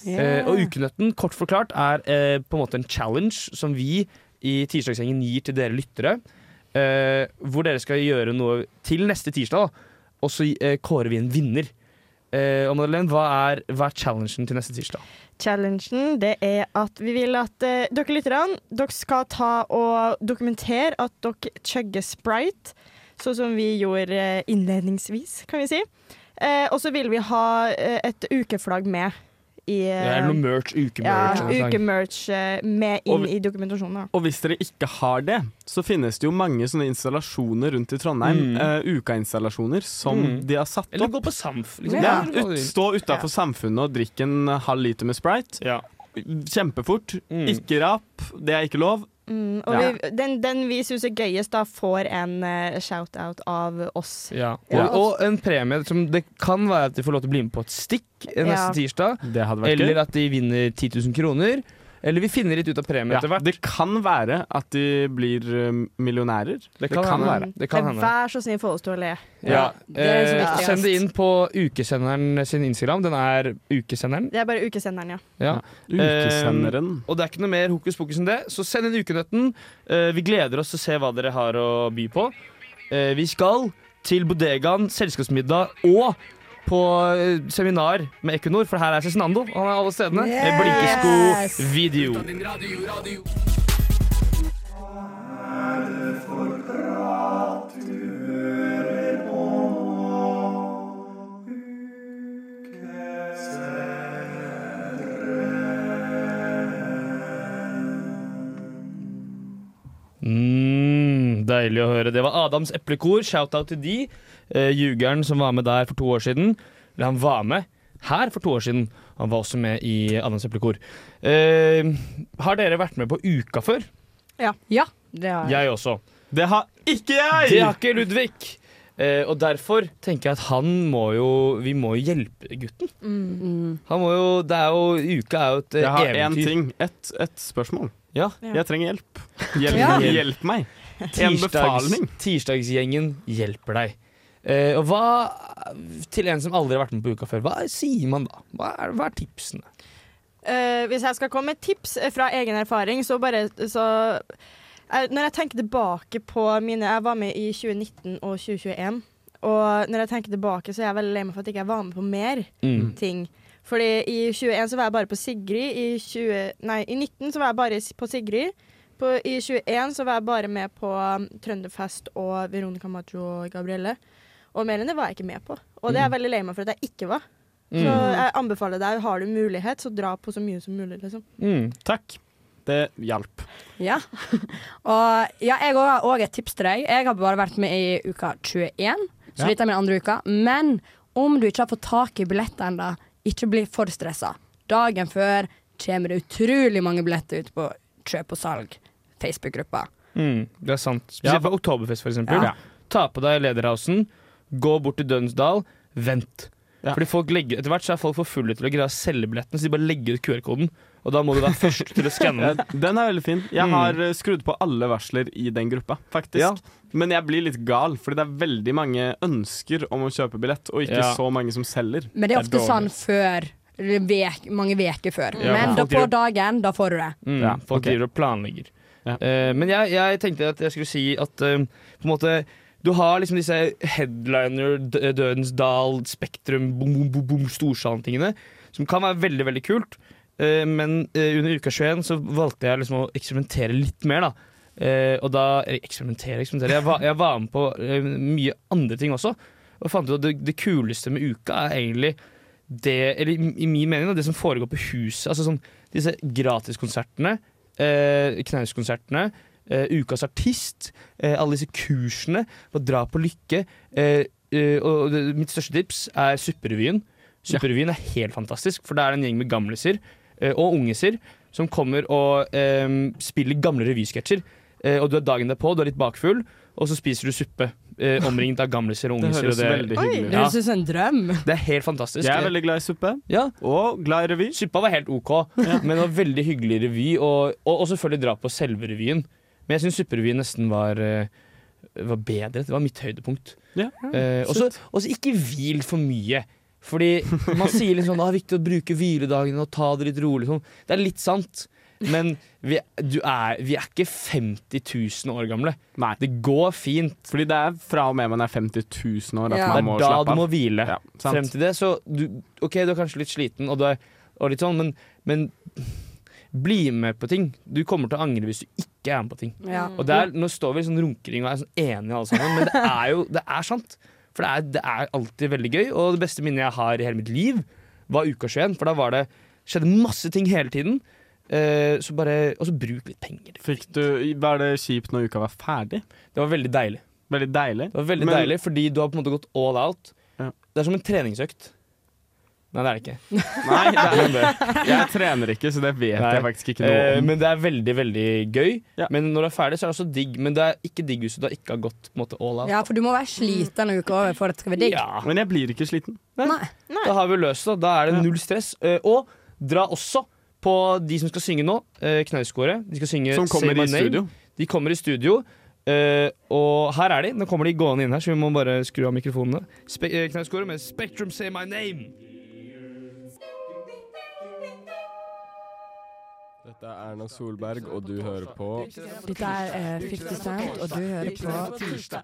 Eh, og Ukenøtten, kort forklart, er eh, på en måte en challenge som vi i Tirsdagsgjengen gir til dere lyttere. Eh, hvor dere skal gjøre noe til neste tirsdag, da. og så eh, kårer vi en vinner. Eh, og Madeleine, hva er, hva er challengen til neste tirsdag? Challengen det er at vi vil at eh, dere lytterne dere skal ta og dokumentere at dere chugger Sprite, sånn som vi gjorde eh, innledningsvis, kan vi si. Eh, og så vil vi ha eh, et ukeflagg med i Det er noe merch, ukemerch. Ja, ukemerch med inn vi- i dokumentasjonen. da. Og hvis dere ikke har det, så finnes det jo mange sånne installasjoner rundt i Trondheim. Mm. Uh, Ukainstallasjoner som Mm. de har satt opp. Eller gå på Samf. Liksom. Ja, Ja. ut, stå utafor Samfunnet og drikke en halv liter med Sprite. Kjempefort. Ikke rap, det er ikke lov. Mm, og Ja. vi, den, den vi syns er gøyest, da får en uh, shout-out av oss. Ja. Ja. Og, og en premie som det kan være at de får lov til å bli med på et stikk neste Ja. tirsdag. Det hadde vært Eller gøy. at de vinner 10 000 kroner. Eller vi finner litt ut av premien Ja, etter hvert. det kan være at de blir eh, millionærer. Det kan hende. være. Det kan hende. Vær så snill, få oss til å le. Ja. det det som er Eh, send det inn på ukesenderen sin Instagram. Den er Ukesenderen. Det er bare ukesenderen, ja. Ja. Ukesenderen. Eh, og det er ikke noe mer hokus pokus enn det, så send inn Ukenøtten. Eh, vi gleder oss til å se hva dere har å by på. Eh, vi skal til bodegaen, selskapsmiddag og på eh, seminar med Equinor, for her er Cezinando. Han er alle stedene. Yes! blinkesko-video. Mm, deilig å høre. Det var Adams eplekor. Shout-out til de. Eh, Jugeren som var med der for to år siden. Eller han var med her for to år siden. Han var også med i Adams eplekor. Eh, har dere vært med på Uka før? Ja. det har Jeg også. Det har ikke jeg! Det har ikke Ludvig. Eh, og derfor tenker jeg at han må jo Vi må jo hjelpe gutten. Mm. Han må jo Det er jo Uka er jo et eventyr. Jeg har én eventyr. ting. Et, et spørsmål. Ja. Jeg trenger hjelp. Hjelp, Ja. hjelp meg. En befaling. Tirsdagsgjengen hjelper deg. Eh, og hva Til en som aldri har vært med på Uka før, hva sier man da? Hva er, hva er tipsene? Uh, hvis jeg skal komme med tips eh, fra egen erfaring, så bare så eh, Når jeg tenker tilbake på mine Jeg var med i 2019 og 2021. Og når jeg tenker tilbake, så er jeg veldig lei meg for at jeg ikke var med på mer Mm. ting. Fordi i 21 så var jeg bare på Sigrid. I, 20, nei, i 19 så var jeg bare på Sigrid. På, I 21 så var jeg bare med på um, Trønderfest og Veronica Maggio og Gabrielle. Og mer enn det var jeg ikke med på. Og det er jeg Mm. veldig lei meg for at jeg ikke var. Mm. Så jeg anbefaler deg, har du mulighet, så dra på så mye som mulig, liksom. Mm. Takk. Det hjalp. Ja. Og ja, jeg har òg et tips til deg. Jeg har bare vært med i uka 21, så Ja. dette er min andre uka. Men om du ikke har fått tak i billetter ennå, ikke bli for stressa. Dagen før kommer det utrolig mange billetter ut på kjøp og salg. Facebook-gruppa. Mm, det er sant. Ja. Spesielt på Oktoberfest, for eksempel. Ja. Ta på deg lederhausen, gå bort til Dønsdal, vent. Fordi folk legger, Etter hvert så er folk for fulle til å greie å selge billetten, så de bare legger ut QR-koden. Og da må du være først til å skanne den. Den er veldig fin. Jeg Mm. har eh, skrudd på alle varsler i den gruppa, faktisk. Ja. Men jeg blir litt gal, fordi det er veldig mange ønsker om å kjøpe billett, og ikke Ja. så mange som selger. Men det er ofte dårlig. sånn før vek, mange uker før. Ja, Men da på dagen, da får du det. Mm, Ja, folk okay. driver og planlegger. Uh, men jeg, jeg tenkte at jeg skulle si at uh, på en måte du har liksom disse headliner, Dødens Dal, Spektrum, boom, boom, boom, Storsalen-tingene, som kan være veldig, veldig kult. Eh, men eh, under uka 21 så valgte jeg liksom å eksperimentere litt mer, da. Eh, og da eksperimentere, eksperimentere. Jeg var, jeg var med på mye andre ting også. Og fant ut at det, det kuleste med uka er egentlig det Eller i, min mening, det som foregår på huset. Altså sånn disse gratiskonsertene, eh, knauskonsertene, Ukas artist, eh, alle disse kursene på Dra på lykke. Eh, eh, og det, mitt største tips er Supperevyen. Supperevyen er helt fantastisk, for det er en gjeng med gamliser eh, og ungiser som kommer og eh, spiller gamle revysketsjer. Eh, og du er dagen derpå, du er litt bakfull, og så spiser du suppe eh, omringet av gamliser og Det høres veldig hyggelig ut. Det høres ut som en drøm. Det er helt fantastisk. Jeg er veldig glad i suppe. Ja. Og glad i revy. Suppa var helt OK, men det var veldig hyggelig revy, og, og, og selvfølgelig dra på selve revyen. Men jeg syns supperevyen nesten var, eh, var bedre. Det var mitt høydepunkt. Ja. Eh, og så ikke hvil for mye. Fordi man sier liksom det er viktig å bruke hviledagene og ta det litt rolig. Sånn. Det er litt sant, men vi, du er, vi er ikke 50 000 år gamle. Nei. Det går fint. Fordi det er fra og med man er 50 000 år at Det man er da du må hvile. Ja. Frem til det, så du, OK, du er kanskje litt sliten, og, du er, og litt sånn, men, men bli med på ting. Du kommer til å angre hvis du ikke er med på ting. Ja. Og der, Nå står vi i sånn runkering og er sånn enige alle sammen, men det er jo det er sant. For det er, det er alltid veldig gøy, og det beste minnet jeg har i hele mitt liv, var uka 21. For da var det, skjedde masse ting hele tiden. Eh, så bare, og så bruk litt penger. Fikk du, var det kjipt når uka var ferdig? Det var veldig deilig. Veldig deilig? Det var veldig Men- deilig, fordi du har på en måte gått all out. Det er som en treningsøkt. Nei, det er det ikke. Nei, det er, jeg trener ikke, så det vet Nei. jeg faktisk ikke noe Eh, om. men det er veldig, veldig gøy. Men når du er ferdig, så er det også digg. Men det er ikke digg hvis du da ikke har gått på en måte all out. Ja, for du må være sliten en uke over for at det skal være digg. Men jeg blir ikke sliten. Nei. Da har vi løst det. Da er det null stress. Eh, og dra også på de som skal synge nå, uh, Knausgårde. De skal synge Som kommer i studio. De kommer i studio. Uh, og her er de. Nå kommer de gående inn her, så vi må bare skru av mikrofonene. Spe uh, med Spectrum Say My Name. Dette er Erna Solberg, og du hører på Dette er eh, 50 Cent, og du hører på tirsdag,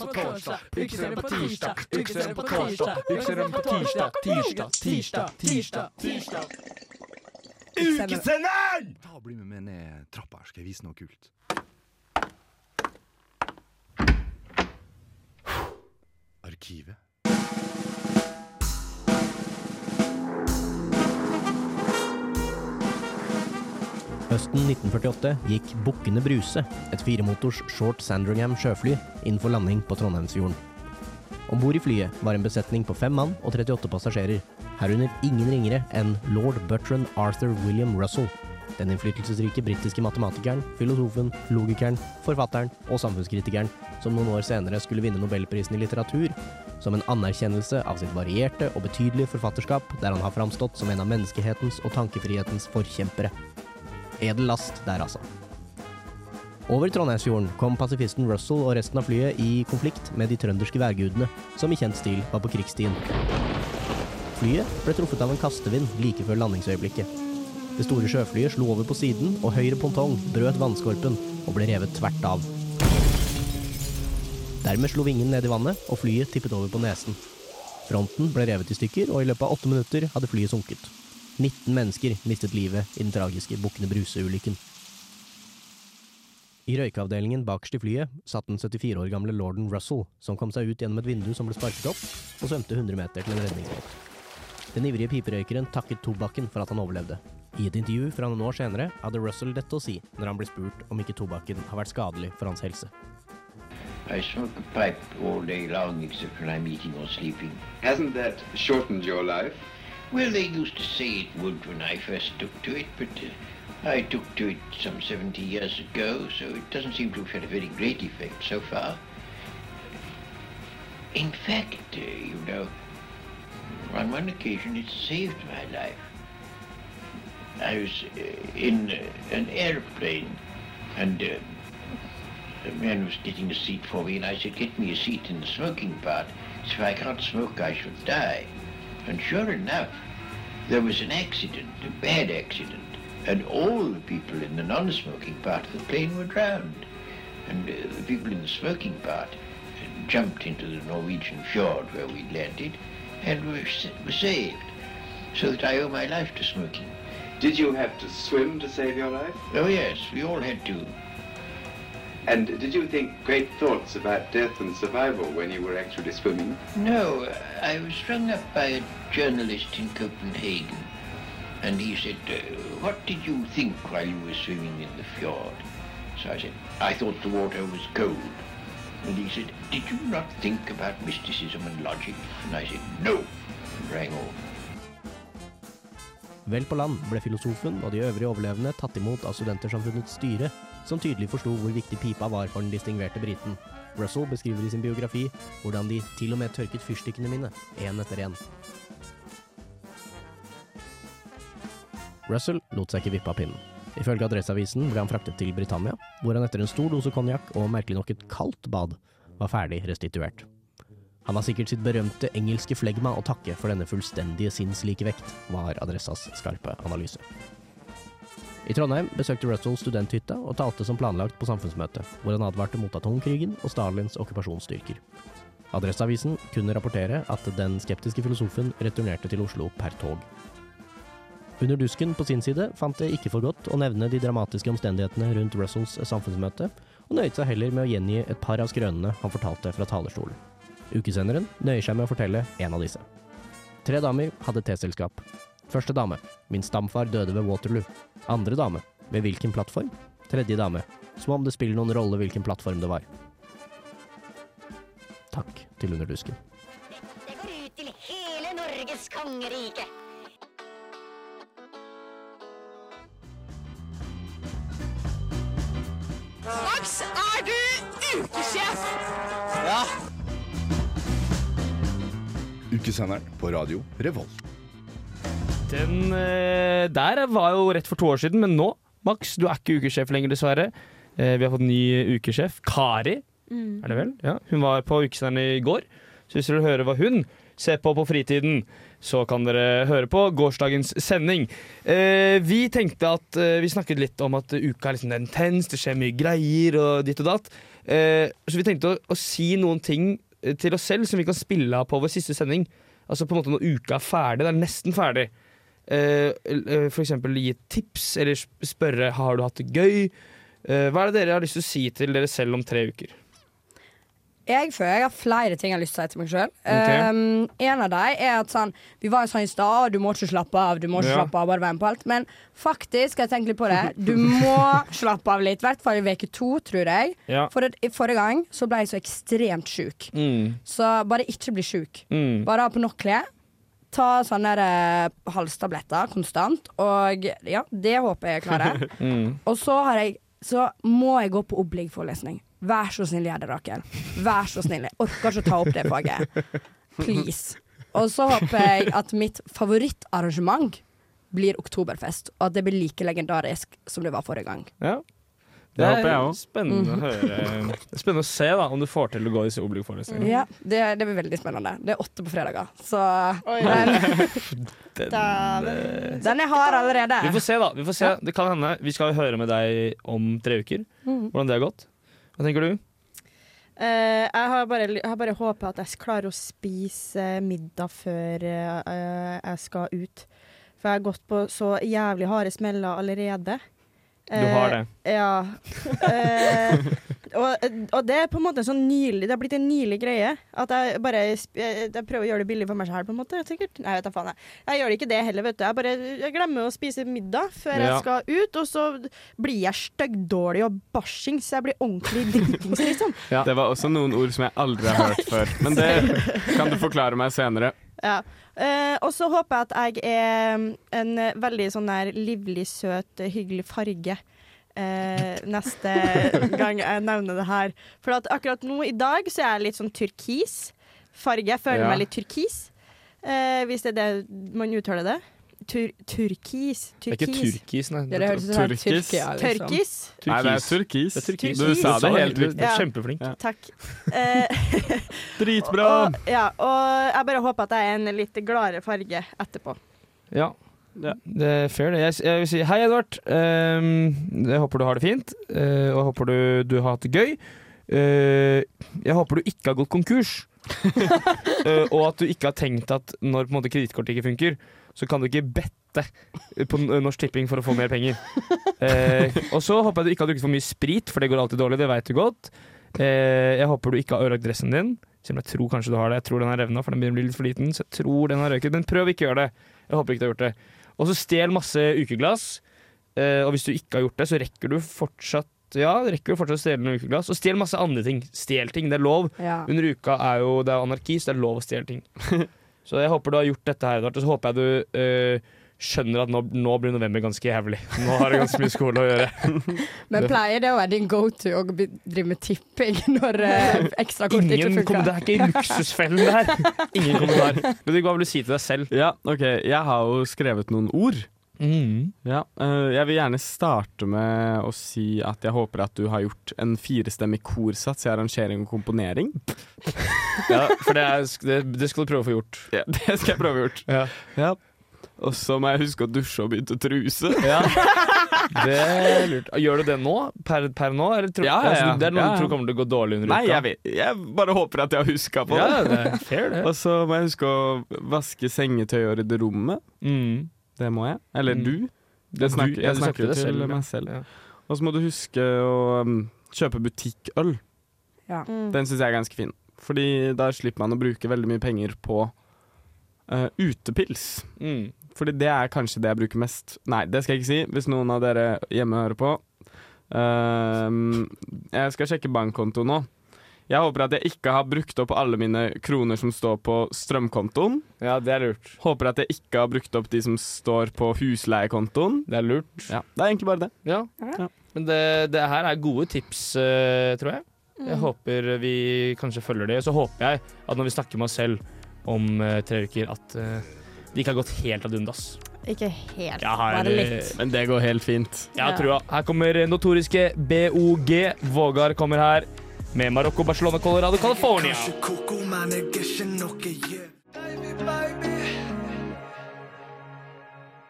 på torsdag, ukesenderen på tirsdag, ukesenderen på torsdag, ukesenderen på tirsdag, tirsdag, tirsdag, tirsdag, tirsdag. Ukesenderen! Ta og Bli med meg ned trappa her, skal jeg vise noe kult. Arkivet. Høsten 1948 gikk Bukkene Bruse, et firemotors Short Sandringham sjøfly, inn for landing på Trondheimsfjorden. Om bord i flyet var en besetning på fem mann og 38 passasjerer, herunder ingen ringere enn lord Bertrand Arthur William Russell, den innflytelsesrike britiske matematikeren, filosofen, logikeren, forfatteren og samfunnskritikeren som noen år senere skulle vinne nobelprisen i litteratur, som en anerkjennelse av sitt varierte og betydelige forfatterskap, der han har framstått som en av menneskehetens og tankefrihetens forkjempere. Edel last der, altså. Over Trondheimsfjorden kom pasifisten Russell og resten av flyet i konflikt med de trønderske værgudene, som i kjent stil var på krigsstien. Flyet ble truffet av en kastevind like før landingsøyeblikket. Det store sjøflyet slo over på siden, og høyre pontong brøt vannskorpen og ble revet tvert av. Dermed slo vingen ned i vannet, og flyet tippet over på nesen. Fronten ble revet i stykker, og i løpet av åtte minutter hadde flyet sunket. 19 mennesker mistet livet i den tragiske Bukkene Bruse-ulykken. I røykeavdelingen bakerst i flyet satt den 74 år gamle lorden Russell, som kom seg ut gjennom et vindu som ble sparket opp, og svømte 100 meter til en redningsbåt. Den ivrige piperøykeren takket tobakken for at han overlevde. I et intervju fra noen år senere hadde Russell dette å si når han ble spurt om ikke tobakken har vært skadelig for hans helse. I smoke a pipe all day long except when I'm eating or sleeping. Hasn't that shortened your life? Well, they used to say it would when I first took to it, but uh, I took to it some 70 years ago, so it doesn't seem to have had a very great effect so far. In fact, uh, you know, on one occasion it saved my life. I was uh, in uh, an airplane and uh, a man was getting a seat for me and I said, get me a seat in the smoking part. So if I can't smoke, I should die. And sure enough, there was an accident, a bad accident, and all the people in the non-smoking part of the plane were drowned. And uh, the people in the smoking part uh, jumped into the Norwegian fjord where we'd landed and were, were saved. So that I owe my life to smoking. Did you have to swim to save your life? Oh yes, we all had to. And did you think great thoughts about death and survival when you were actually swimming? No, I was strung up by a journalist in Copenhagen. And he said, uh, what did you think while you were swimming in the fjord? So I said, I thought the water was cold. And he said, did you not think about mysticism and logic? And I said, no, and rang off. Vel på land ble filosofen og de øvrige overlevende tatt imot av Studentersamfunnets styre, som tydelig forsto hvor viktig pipa var for den distingverte briten. Russell beskriver i sin biografi hvordan de til og med tørket fyrstikkene mine, én etter én. Russell lot seg ikke vippe av pinnen. Ifølge Adresseavisen ble han fraktet til Britannia, hvor han etter en stor dose konjakk og merkelig nok et kaldt bad, var ferdig restituert. Han har sikkert sitt berømte engelske flegma å takke for denne fullstendige sinnslike vekt, var Adressas skarpe analyse. I Trondheim besøkte Russell studenthytta og talte som planlagt på samfunnsmøtet, hvor han advarte mot atomkrigen og Stalins okkupasjonsstyrker. Adresseavisen kunne rapportere at den skeptiske filosofen returnerte til Oslo per tog. Under Dusken på sin side fant det ikke for godt å nevne de dramatiske omstendighetene rundt Russells samfunnsmøte, og nøyde seg heller med å gjengi et par av skrønene han fortalte fra talerstolen. Ukesenderen nøyer seg med å fortelle en av disse. Tre damer hadde teselskap. Første dame. Min stamfar døde ved Waterloo. Andre dame. Ved hvilken plattform? Tredje dame. Som om det spiller noen rolle hvilken plattform det var. Takk til Underdusken. Dette Det går ut til hele Norges kongerike. Max, er du ukesjef? Ja. Ukesenderen på radio Revolt. Den eh, der var jo rett for to år siden, men nå, Max, du er ikke ukesjef lenger, dessverre. Eh, vi har fått ny ukesjef. Kari, Mm. er det vel? Ja, hun var på Ukesenderen i går. Så hvis dere vil høre hva hun ser på på fritiden, så kan dere høre på gårsdagens sending. Eh, vi tenkte at eh, Vi snakket litt om at uka er liksom intens, det skjer mye greier og ditt og datt. Eh, så vi tenkte å, å si noen ting eh, til oss selv som vi kan spille av på vår siste sending. Altså på en måte når uka er ferdig. Det er nesten ferdig. Eh, eh, eksempel gi tips, eller spørre har du hatt det gøy. Eh, hva er det dere har lyst til å si til dere selv om tre uker? Jeg føler jeg har flere ting jeg har lyst til å si til meg sjøl. Ok. en av dem er at sånn Vi var jo sånn i stad, du må ikke slappe av, du må ikke Ja. slappe av, bare være med på alt. Men faktisk, jeg tenker litt på det, du må slappe av litt. I hvert fall i uke to, tror jeg. Ja. For i forrige gang så ble jeg så ekstremt sjuk. Mm. Så bare ikke bli sjuk. Mm. Bare ha på nok klær. Ta sånne der, eh, halstabletter konstant. Og ja, det håper jeg jeg klarer. Mm. Og så, har jeg, så må jeg gå på oblig-forelesning. Vær så snill, gjør det, Rakel. Vær så snill. Jeg orker ikke å ta opp det faget. Please. Og så håper jeg at mitt favorittarrangement blir Oktoberfest, og at det blir like legendarisk som det var forrige gang. Ja. Det Det håper jeg er spennende er Spennende å se da om du får til å gå disse oblig-forelesningene. Ja, det, det blir veldig spennende. Det er åtte på fredager, så Oi. den, den, den er hard allerede. Vi får se, da. Vi får se. Det kan hende. Vi skal høre med deg om tre uker. Mhm. Hvordan det har gått. Hva tenker du? Uh, jeg har bare, jeg bare håpet at jeg klarer å spise middag før uh, jeg skal ut. For jeg har gått på så jævlig harde smeller allerede. Du har det. Eh, ja. Eh, og, og det er på en måte sånn nylig Det har blitt en nylig greie. At jeg bare jeg, jeg prøver å gjøre det billig for meg sjøl, på en måte. Sikkert. Nei, vet da faen. Jeg. jeg gjør ikke det heller, vet du. Jeg bare jeg glemmer å spise middag før Ja. jeg skal ut, og så blir jeg styggdårlig og bæsjings. Jeg blir ordentlig dritings, liksom. Det var også noen ord som jeg aldri har hørt før. Men det kan du forklare meg senere. Ja. Eh, og så håper jeg at jeg er en veldig sånn der livlig, søt, hyggelig farge. Eh, neste gang jeg nevner det her. For at akkurat nå i dag så er jeg litt sånn turkis farge. Jeg føler Ja. meg litt turkis, eh, hvis det er det man uttaler det. Tur turkis. Det er ikke Turkis. turkis, nei. Det høres ut som Turkis. Tyrkia, liksom. Tørkis. Nei, det er turkis. Det er turkis. Du sa det helt er Ja. kjempeflink. Ja. Takk. Eh, Dritbra! og, ja, og jeg bare håper at jeg er en litt gladere farge etterpå. Ja. Det er fair, det. Jeg, jeg vil si hei, Edvard. Ehm, jeg håper du har det fint, uh, og jeg håper du, du har hatt det gøy. Uh, jeg håper du ikke har gått konkurs. uh, og at du ikke har tenkt at når på kredittkortet ikke funker, så kan du ikke bette på Norsk Tipping for å få mer penger. Og så håper jeg du ikke har drukket for mye sprit, for det går alltid dårlig. Det vet du godt. Jeg håper du ikke har ødelagt dressen din. Selv om jeg tror kanskje du har det. Jeg tror den er revna, for den begynner å bli litt for liten. Så jeg tror den har røyket. Men prøv ikke å gjøre det. Jeg håper ikke du har gjort det. Og så stjel masse ukeglass. Uh, og hvis du ikke har gjort det, så rekker du fortsatt ja, rekker du fortsatt å stjele noen ukeglass. Og stjel masse andre ting. Stjel ting, det er lov. Ja. Under uka er jo det er anarki, så det er lov å stjele ting. så jeg håper du har gjort dette her, Edvard. Og så håper jeg du eh, skjønner at nå, nå blir november ganske jævlig. Nå har jeg ganske mye skole å gjøre. Men pleier det å være din go to å drive med tipping når uh, ekstrakort ikke Ingen kom, funker? det er ikke luksusfellen det her. Ingen kommentar. Ludvig, hva vil du si til deg selv? Ja, ok. Jeg har jo skrevet noen ord. Mm. Ja, uh, jeg vil gjerne starte med å si at jeg håper at du har gjort en firestemmig korsats i arrangering og komponering. Ja, for det, er, det, det skal du prøve å få gjort. Ja, det skal jeg prøve å få gjort. Ja. Ja. Og så må jeg huske å dusje og begynne å truse. Ja. Det er lurt. Gjør du det nå? Per, per nå? Eller tror, Ja, ja, ja. Altså, det er noe Ja, ja. du tror kommer til å gå dårlig under Nei, uka? jeg, vet, jeg bare håper at jeg har huska på det. Ja, det. er fair, det. Og så må jeg huske å vaske sengetøy og rydde rommet. Mm. Det må jeg. Eller Mm. du. Det Jeg snakker, jeg snakker snakker det til selv, ja. meg selv. Ja. Og så må du huske å um, kjøpe butikkøl. Ja. Den syns jeg er ganske fin. Fordi da slipper man å bruke veldig mye penger på uh, utepils. Mm. Fordi det er kanskje det jeg bruker mest Nei, det skal jeg ikke si, hvis noen av dere hjemme hører på. Uh, jeg skal sjekke bankkonto nå. Jeg håper at jeg ikke har brukt opp alle mine kroner som står på strømkontoen. Ja, det er lurt. Håper at jeg ikke har brukt opp de som står på husleiekontoen. Det er lurt. Ja, det er egentlig bare det. Ja. Men det, det her er gode tips, uh, tror jeg. Jeg Mm. håper vi kanskje følger det. Så håper jeg at når vi snakker med oss selv om uh, tre uker, at det ikke har gått helt ad undas. Ikke helt, har, bare litt. Men det går helt fint. Jeg har trua. Her kommer notoriske BOG. Vågar kommer her med Marokko, Barcelona, Colorado, California.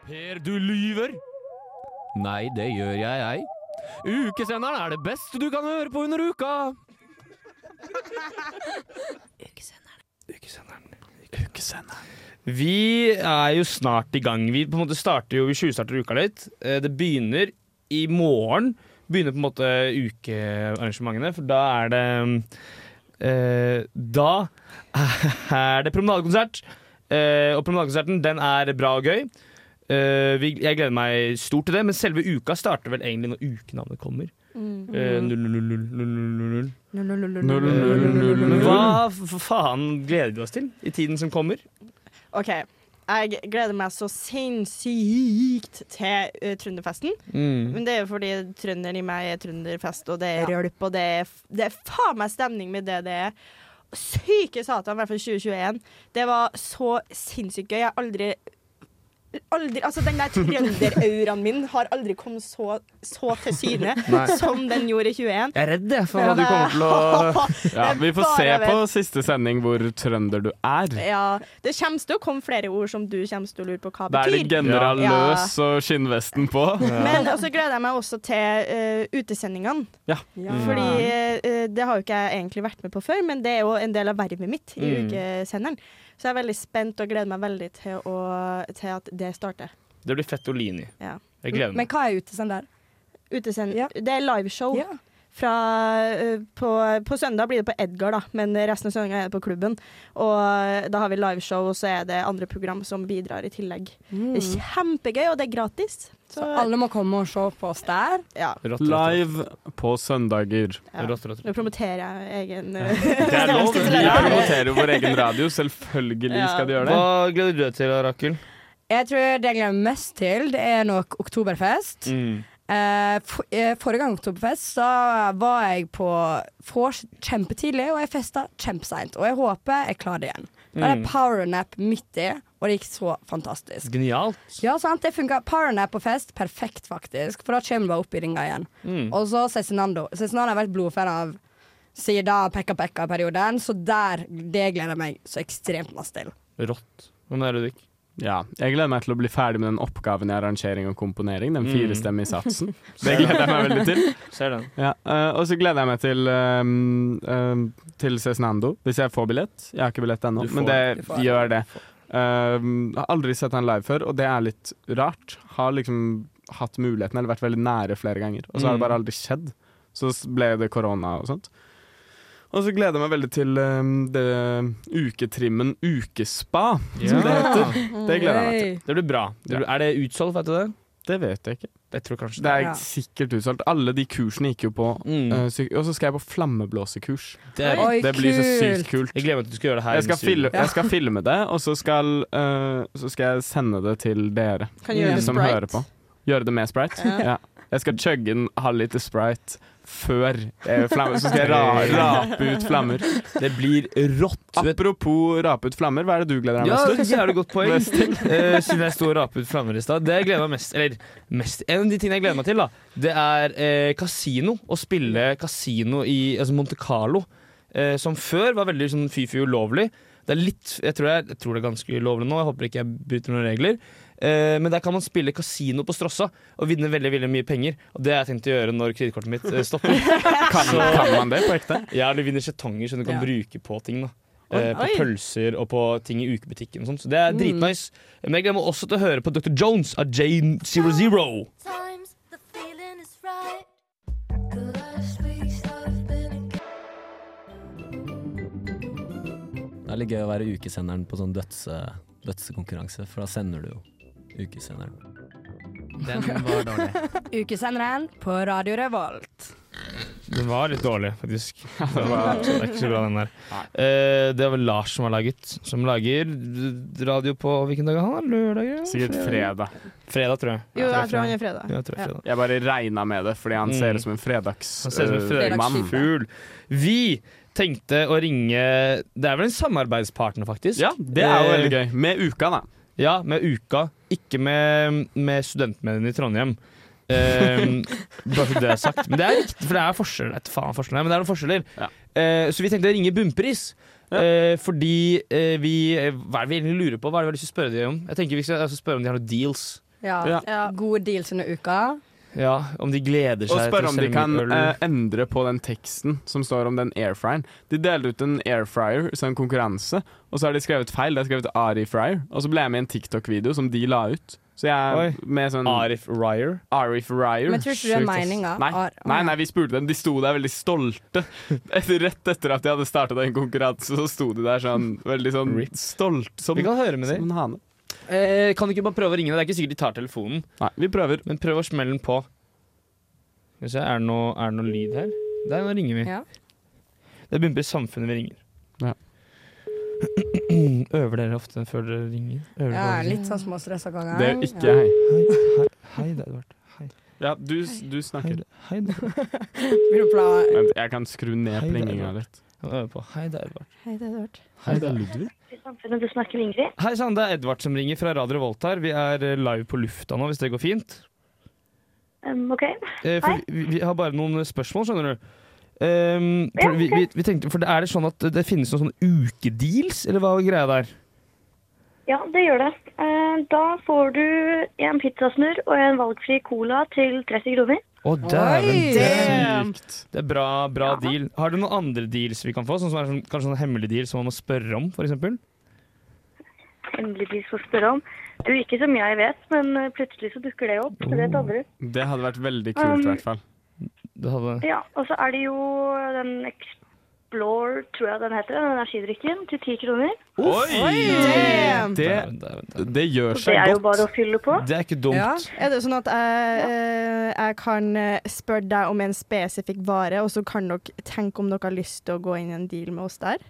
Per, du lyver! Nei, det gjør jeg, jeg. Ukesenderen er det beste du kan høre på under uka. Vi er jo snart i gang. Vi på en måte starter jo, vi tjuvstarter uka litt. Eh, Det begynner i morgen. Begynner på en måte ukearrangementene, for da er det eh, Da er det promenadekonsert. Eh, og promenadekonserten den er bra og gøy. Eh, vi, jeg gleder meg stort til det, men selve uka starter vel egentlig når ukenavnet kommer. Mm. Eh, 0000000. Null-null-null-null-null-null-null. Men Hva faen gleder vi oss til i tiden som kommer? OK. Jeg gleder meg så sinnssykt til uh, Trønderfesten. Mm. Men det er jo fordi trønder i meg er trønderfest, og det er rølp, og det er, det er faen meg stemning med det det er. Syke satan, i hvert fall 2021. Det var så sinnssykt gøy. Jeg har aldri Aldri, altså Den der trønderauraen min har aldri kommet så, så til syne som den gjorde i 21. Jeg er redd for hva du kommer til å Ja, vi får se på siste sending hvor trønder du er. Ja, Det kommer til å komme flere ord som du kommer til å lure på hva Da er betyr. det general Ja. løs og skinnvesten på. Men så gleder jeg meg også til uh, utesendingene. Ja. Fordi uh, det har jo ikke jeg egentlig vært med på før, men det er jo en del av vervet mitt i Mm. ukesenderen. Så jeg er veldig spent og gleder meg veldig til, å, til at det starter. Det blir Fettolini. Ja. Jeg gleder Men hva er utesender? Utesend Det er liveshow. Ja. Fra, eh, på, på søndag blir det på Edgar, da, men resten av søndagen er det på klubben. Og eh, da har vi liveshow, og så er det andre program som bidrar i tillegg. Mm. Det er kjempegøy, og det er gratis. Så alle må komme og se på oss der? Ja. Live på søndager. Ja. Nå promoterer jeg egen eh, Det er lov. Vi promoterer jo vår egen radio. Selvfølgelig Ja. skal de gjøre det. Hva gleder du deg til, Rakel? Jeg tror det jeg gleder meg mest til, det er nok Oktoberfest. Mm. Eh, for, eh, forrige gang Oktoberfest så var jeg på vors kjempetidlig, og jeg festa kjempeseint. Og jeg håper jeg klarer det igjen. Da er Mm. det powernap midt i, og det gikk så fantastisk. Genialt. Ja, sant, det funka. Powernap på fest, perfekt faktisk. For da kommer du bare opp i ringa igjen. Mm. Og så Cezinando. Cezinando har vært blodfan av siden Pekka Pekka-perioden, så der, det gleder jeg meg så ekstremt masse til. Rått. Hva det du Ludvig? Ja, jeg gleder meg til å bli ferdig med den oppgaven i arrangering og komponering. Den Mm. firestemmige satsen. Det gleder jeg meg veldig til. Ser den. Ja, eh, og så gleder jeg meg til um, Til Cezinando, hvis jeg får billett. Jeg har ikke billett ennå, men det gjør det. Um, har aldri sett han live før, og det er litt rart. Har liksom hatt muligheten, eller vært veldig nære flere ganger, og så har det Mm. bare aldri skjedd. Så ble det korona og sånt. Og så gleder jeg meg veldig til um, det uketrimmen Ukespa, som det heter. Det gleder jeg meg til. Det blir bra. Det blir, Er det utsolgt, vet du det? Det vet jeg ikke. Jeg tror kanskje Det er Ja. sikkert utsolgt. Alle de kursene gikk jo på. Mm. Uh, og så skal jeg på flammeblåsekurs. Det er- Oi, det blir så sykt kult. Jeg Jeg glemmer at du skal gjøre det her. Jeg skal, studio. jeg skal filme det, og så skal, uh, så skal jeg sende det til dere Kan gjøre det som hører på. Gjøre det med sprite? Ja. Ja. Jeg skal chugge en halvliter sprite før jeg flammer. Så skal jeg ra rape ut flammer. Det blir rått. Apropos rape ut flammer, hva er det du gleder deg Ja, mest det til? Ja, jævlig godt poeng. Eh, siden jeg sto og rapet ut flammer i stad. Det jeg gleder meg mest Eller mest En av de tingene jeg gleder meg til, da det er eh, kasino. Å spille kasino i altså Monte Carlo. Eh, som før var veldig sånn fy-fy ulovlig. Det er litt jeg tror, jeg, jeg tror det er ganske ulovlig nå. Jeg håper ikke jeg bryter noen regler. Eh, men der kan man spille kasino på Strossa og vinne veldig veldig mye penger. Og det har jeg tenkt å gjøre når kredittkortet mitt eh, stopper. Kan, kan man det på ekte? Ja, du vinner skjetonger som du kan Ja. bruke på ting. da Eh, på Oi. pølser og på ting i ukebutikken og sånt. Så det er Mm. Men jeg glemmer også til å høre på Dr. Jones av Jane Zero Det er litt gøy å være ukesenderen på sånn dødse, dødsekonkurranse, for da sender du jo ukesenderen. Den var dårlig. Ukesenderen på Radio Revolt. Den var litt dårlig, faktisk. Det, var, det er ikke så bra, den der. Eh, det er vel Lars som har laget. Som lager radio på hvilken dag er han? Lørdag? Sikkert fredag. Fredag, tror jeg. Jo, jeg tror han er fredag. Ja, jeg tror jeg Ja. fredag. Jeg bare regna med det, fordi han Mm. ser ut som en fredags... Han ser ut som en fredagsfugl. Vi tenkte å ringe Det er vel en samarbeidspartner, faktisk. Ja, det er jo Eh, veldig gøy. Med uka, da. Ja, med Uka. Ikke med, med studentmediene i Trondheim. Um, bare for det jeg har sagt. Men det er riktig, for det er forskjeller. Faen forskjeller, men det er noen forskjeller. Eh, så vi tenkte å ringe Bunnpris. Eh, fordi uh, vi Hva er det vi egentlig lurer på? Hva er det vi har lyst til å spørre dem om? Jeg tenker Vi skal altså, spørre om de har noen deals. Ja. Ja. Gode deals under uka. Ja, Om de gleder Og seg spørre om de kan eh, endre på den teksten som står om den airfryeren. De delte ut en airfryer som en konkurranse, og så har de skrevet feil. De har skrevet Ari Fryer, og så ble jeg med i en TikTok-video som de la ut. Så jeg Oi. med sånn Arif Ryer. Arif Ryer. Men tror ikke du det er Sjukt, meninga? Nei. Nei, nei, vi spurte dem. De sto der veldig stolte. Etter, rett etter at de hadde starta en konkurranse, så sto de der sånn veldig sånn stolt som, Vi kan høre med som dem. en hane. Eh, kan du ikke bare prøve å ringe? Det er ikke sikkert de tar telefonen. Nei, vi prøver. Men prøv å smelle den på. Skal vi se, Er det noe, er det noe lyd her? Der, nå ringer vi. Ja. Det er i Samfunnet vi ringer. Ja. Øver dere ofte før dere ringer? Øver Ja, dere? litt sånn småstressa ganger. Det er ikke jeg. hei. Hei, hei, hei, det er Edvard. Hei. Ja, du, du snakker. Hei, hei er du pla- Vent, jeg kan skru ned plinginga litt. Hei, det er Edvard. Hei, det er Edvard. Hei, det er Ludvig. Samfunnet, du snakker med Ingrid. Hei sann, det er Edvard som ringer fra Radio Volt her. Vi er eh, live på lufta nå, hvis det går fint. Um, OK. Eh, for Hei. vi, vi har bare noen spørsmål, skjønner du. Um, for, vi, vi, vi tenkte, for Er det sånn at det finnes noen sånne ukedeals, eller hva er greia der? Ja, det gjør det. Uh, Da får du en pizzasnurr og en valgfri cola til 30 kroner. Å, dæven! Oi! Det er er bra, bra deal. Har du noen andre deals vi kan få? Sånn som er sånn, kanskje sånn hemmelig deal som man må spørre om, f.eks.? Hemmelig deal som å spørre om. Du, ikke som jeg vet, men eh, plutselig så dukker det opp. Så det vet aldri. Det hadde vært veldig kult, i Um, hvert fall. Det hadde Ja, og så er det jo den Explore, tror jeg den heter, den energidrikken, til 10 kroner. Oi! Damn! Det, det gjør godt. det er er jo bare å fylle på. Det er ikke dumt. Ja. Er det sånn at jeg, eh, jeg kan eh, spørre deg om en spesifikk vare, og så kan dere tenke om dere har lyst til å gå inn i en deal med oss der?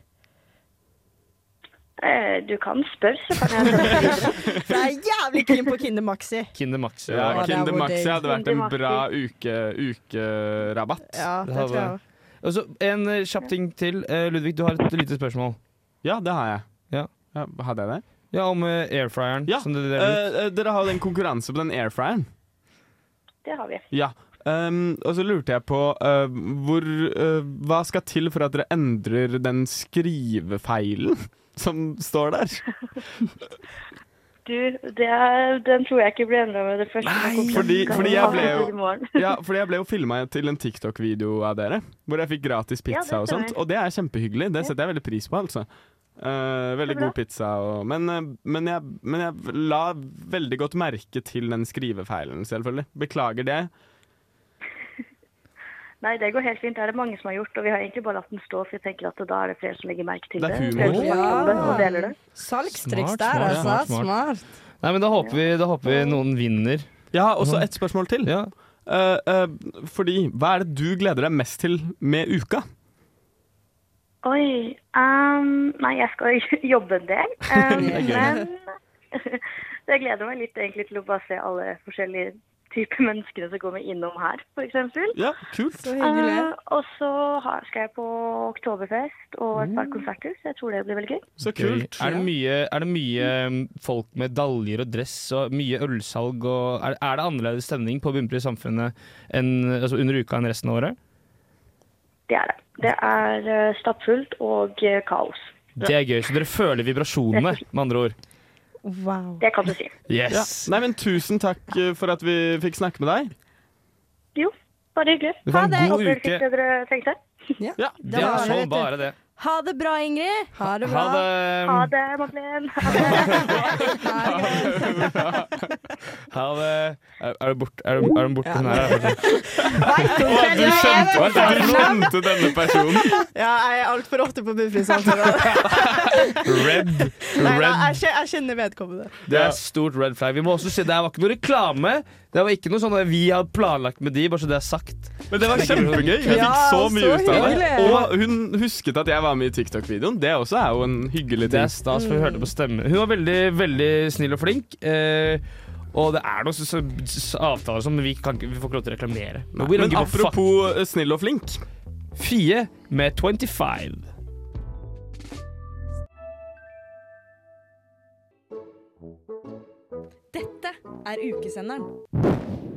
Eh, Du kan spørre, så kan jeg spørre. For jeg er jævlig keen på Kinder Maxi. Kinder Maxi. Ja, er- Kinder Maxi hadde vært en bra uke, ukerabatt. Ja, Det tror jeg Og så En eh, kjapp ting til. Eh, Ludvig, du har et lite spørsmål. Ja, det har jeg. Ja, Ja, hadde jeg det? ja om eh, airfryeren. Ja, som dere deler ut. eh, eh, dere har jo en konkurranse på den airfryeren. Det har vi. Ja. Um, og så lurte jeg på eh, hvor, eh, hva skal til for at dere endrer den skrivefeilen som står der? Du, det er, den tror jeg ikke blir endra med det første. Nei, Fordi, fordi, jeg ble jo, ja, fordi jeg ble jo filma til en TikTok-video av dere, hvor jeg fikk gratis pizza ja, og sånt. Og det er kjempehyggelig. Det setter jeg veldig pris på, altså. Uh, veldig god pizza og men, eh, men, jeg, men jeg la veldig godt merke til den skrivefeilen, selvfølgelig. Beklager det. Nei, det går helt fint. Det er det mange som har gjort, og vi har egentlig bare latt den stå, for jeg tenker at da er det flere som legger merke til Det det. er humor. Om det og Ja. deler det. Salgstriks der, smart, altså. smart, smart. Smart. Nei, men Da håper vi, da håper vi noen vinner Jeg har også ett spørsmål til. Ja. Uh, uh, fordi, hva er det du gleder deg mest til med uka? Oi. um, nei, jeg skal jobbe en del. Um, Det men jeg gleder meg litt egentlig til å bare se alle forskjellige typer mennesker som kommer innom her, f.eks. Ja, kult. Så hyggelig. og så har- skal jeg på Oktoberfest og et par konserter, så jeg tror det blir veldig gøy. Så kult. Er det mye, er det mye um, folk med daljer og dress og mye ølsalg? Og er, er det annerledes stemning på Bunnpris Samfunnet enn, altså under uka enn resten av året? Det er det. Det er eh, stappfullt og eh, kaos. Det er gøy, så dere føler vibrasjonene, med andre ord. Wow. Det kan du si. Yes. Ja. Nei, men Tusen takk eh, for at vi fikk snakke med deg. Jo, bare hyggelig. Det var en god Håper dere fikk det dere tenkte. Ja, Det var sånn bare det. Ha det bra, Ingrid. Ha det Ha bra. det. Ha det, Madeleine. Ha det. Er, det du borte? Er, du- er du borte? Nei, jeg er du skjønte, du skjønte denne personen. Ja, jeg er altfor ofte på Bunnpris-samfunnet. Red. Nei, nei, jeg, kjenner vedkommende. Det er stort red flag. Vi må også si Det var ikke noe reklame. Det var ikke noe sånn at vi hadde planlagt med de, bare så det er sagt. Men det var kjempegøy. Vi fikk så mye så ut av det. Og hun husket at jeg var med i TikTok-videoen. Det også er jo en hyggelig ting. Det er stas, for vi hørte på stemmen. Hun var veldig, veldig snill og flink. Eh, og det er noen avtaler som vi, kan, vi får ikke lov til å reklamere. Men fuck. apropos eh, snill og flink. Fie med 25. er ukesenderen.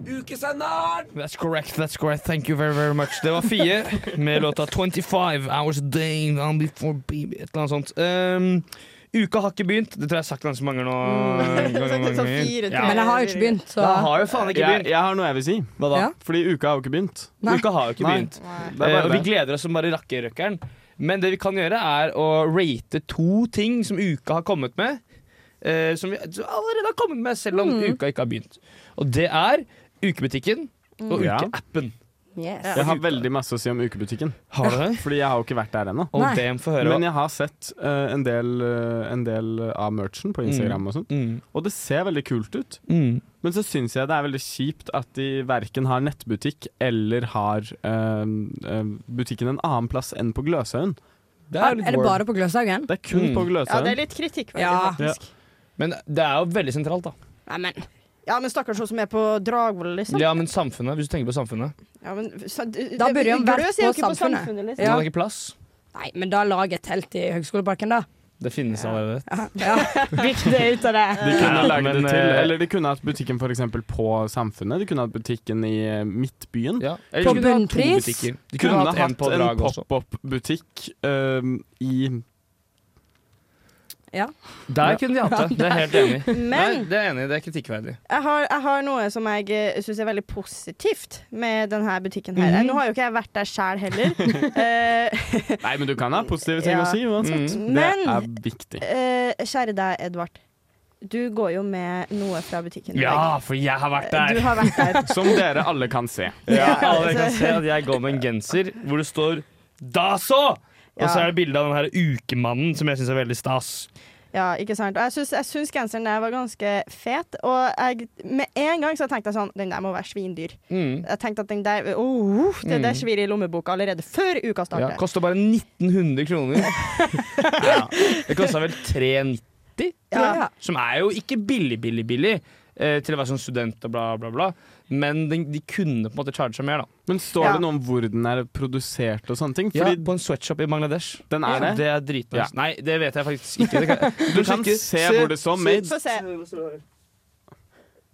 Ukesenderen! That's correct, that's correct. Thank you very, very much. Det var Fie med låta 25 Hours a Day on Before Baby. Et eller annet sånt. Um, uka har ikke begynt. Det tror jeg jeg har sagt ganske mange nå. Til. Men jeg har jo ikke begynt, så- Jeg har jo faen ikke begynt. jeg har noe jeg vil si. Hva da? Ja. Fordi uka har jo ikke begynt. Uka har jo ikke Nei. begynt. Eh, og vi gleder oss som bare rakkerøkkeren. Men det vi kan gjøre, er å rate to ting som uka har kommet med. Eh, som vi allerede har kommet med, selv om Mm. uka ikke har begynt. Og det er ukebutikken og Ja. ukeappen. Yes. Jeg har veldig masse å si om ukebutikken. Har du det? Fordi jeg har jo ikke vært der ennå. Og. Men jeg har sett uh, en, del, uh, en del av merchen på Instagram Mm. og sånt. Mm. Og det ser veldig kult ut. Mm. Men så syns jeg det er veldig kjipt at de verken har nettbutikk eller har uh, eh, butikken en annen plass enn på Gløshaugen. Er, er det bare på Gløshaugen? Det er kun på Gløshaugen. Ja, det er litt kritikkverdig, Ja. Men det er jo veldig sentralt, da. Nei, men Ja, men stakkars hun som er på Dragvoll, liksom. Ja, men samfunnet, hvis du tenker på samfunnet. Ja, men, så, det, Da burde jo vært på, på Samfunnet. liksom. Det er ikke plass. Nei, men da lag et telt i Høgskoleparken, da. Det finnes allerede. Ja, Vikk det ut av det. De kunne Ja, lagd men, det til, eh, eller de kunne hatt butikken for eksempel på Samfunnet. De kunne hatt butikken i eh, Midtbyen. Ja. På Bunnpris? De kunne kunne hatt hatt en en pop-up-butikk eh, i Ja. Der kunne de hatt det. Det er helt enig. Men- Nei, det er enig, det er kritikkverdig. Jeg har, jeg har noe som jeg uh, syns er veldig positivt med denne butikken her. Mm. Nå har jo ikke jeg vært der sjæl heller. Eh, Nei, men du kan ha positive ting Ja. å si uansett. Mm. Det Men- er viktig. Uh, kjære deg, Edvard. Du går jo med noe fra butikken. Ja, for jeg har vært der. Du har vært der. Som dere alle kan se. Ja, alle kan se at jeg går med en genser hvor det står 'Da så!' Og så er det bilde av den her ukemannen som jeg syns er veldig stas. Ja, ikke sant? Og jeg syns, genseren der var ganske fet. Og jeg, med en gang så tenkte jeg sånn Den der må være svindyr. Mm. Jeg tenkte at den der oh, Det der Mm. svir i lommeboka allerede før uka Ja, starter. Koster bare 1900 kroner. ja. Det kosta vel 390, tror Ja. jeg. Som er jo ikke billig, billig, billig. Eh, til å være sånn student og bla, bla, bla. Men de, de kunne på en måte charge mer, da. Men står Ja. det noe om hvor den er produsert og sånne ting? Ja, på en sweatshop i Bangladesh. den er det. Det er dritnice. Ja. Nei, det vet jeg faktisk ikke. Det kan, Du kan se hvor det står made. Se.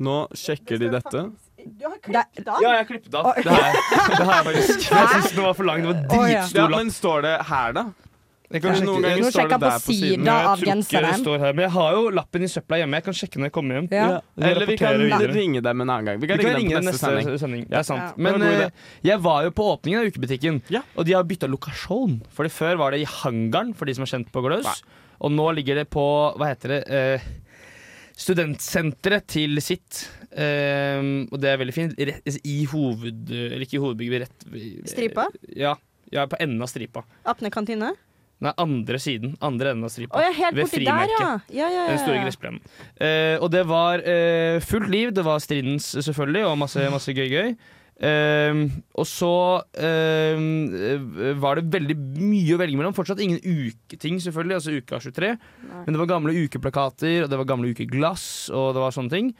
Nå sjekker de dette. Du har klippet av? Ja, jeg har klippet av. Det har jeg, det har jeg faktisk. Jeg syns den var for lang. Det var dritstor Ja, men står det her, da? Jeg kan noen ganger står det der på siden. sida Men jeg tror ikke det står her. Men jeg har jo lappen i søpla hjemme. Jeg kan sjekke når jeg kommer hjem. Ja. Eller vi kan videre. ringe dem en annen gang. Vi kan, Vi kan ringe dem på neste neste sending. sending. Det er sant. Ja. Men eh, jeg var jo på åpningen av ukebutikken, Ja. og de har bytta lokasjon. Fordi Før var det i hangaren, for de som er kjent på Gløs. Og nå ligger det på hva heter det, Uh, studentsenteret til sitt. Eh, og det er veldig fint. Rett, I hoved... Eller ikke i hovedbygget, rett ved- Stripa? Ja, ja, på enden av stripa. Apne kantine? Nei, andre siden. Andre enden av stripa. Å, ja, helt ved borti der, frimerket. ja. Ja, ja, ja, Den store gressplenen. Eh, og det var eh, fullt liv. Det var stridens, selvfølgelig, og masse, masse gøy-gøy. Eh, og så eh, var det veldig mye å velge mellom. Fortsatt ingen uketing, selvfølgelig. Altså uka 23. Men det var gamle ukeplakater, og det var gamle ukeglass, og det var sånne ting.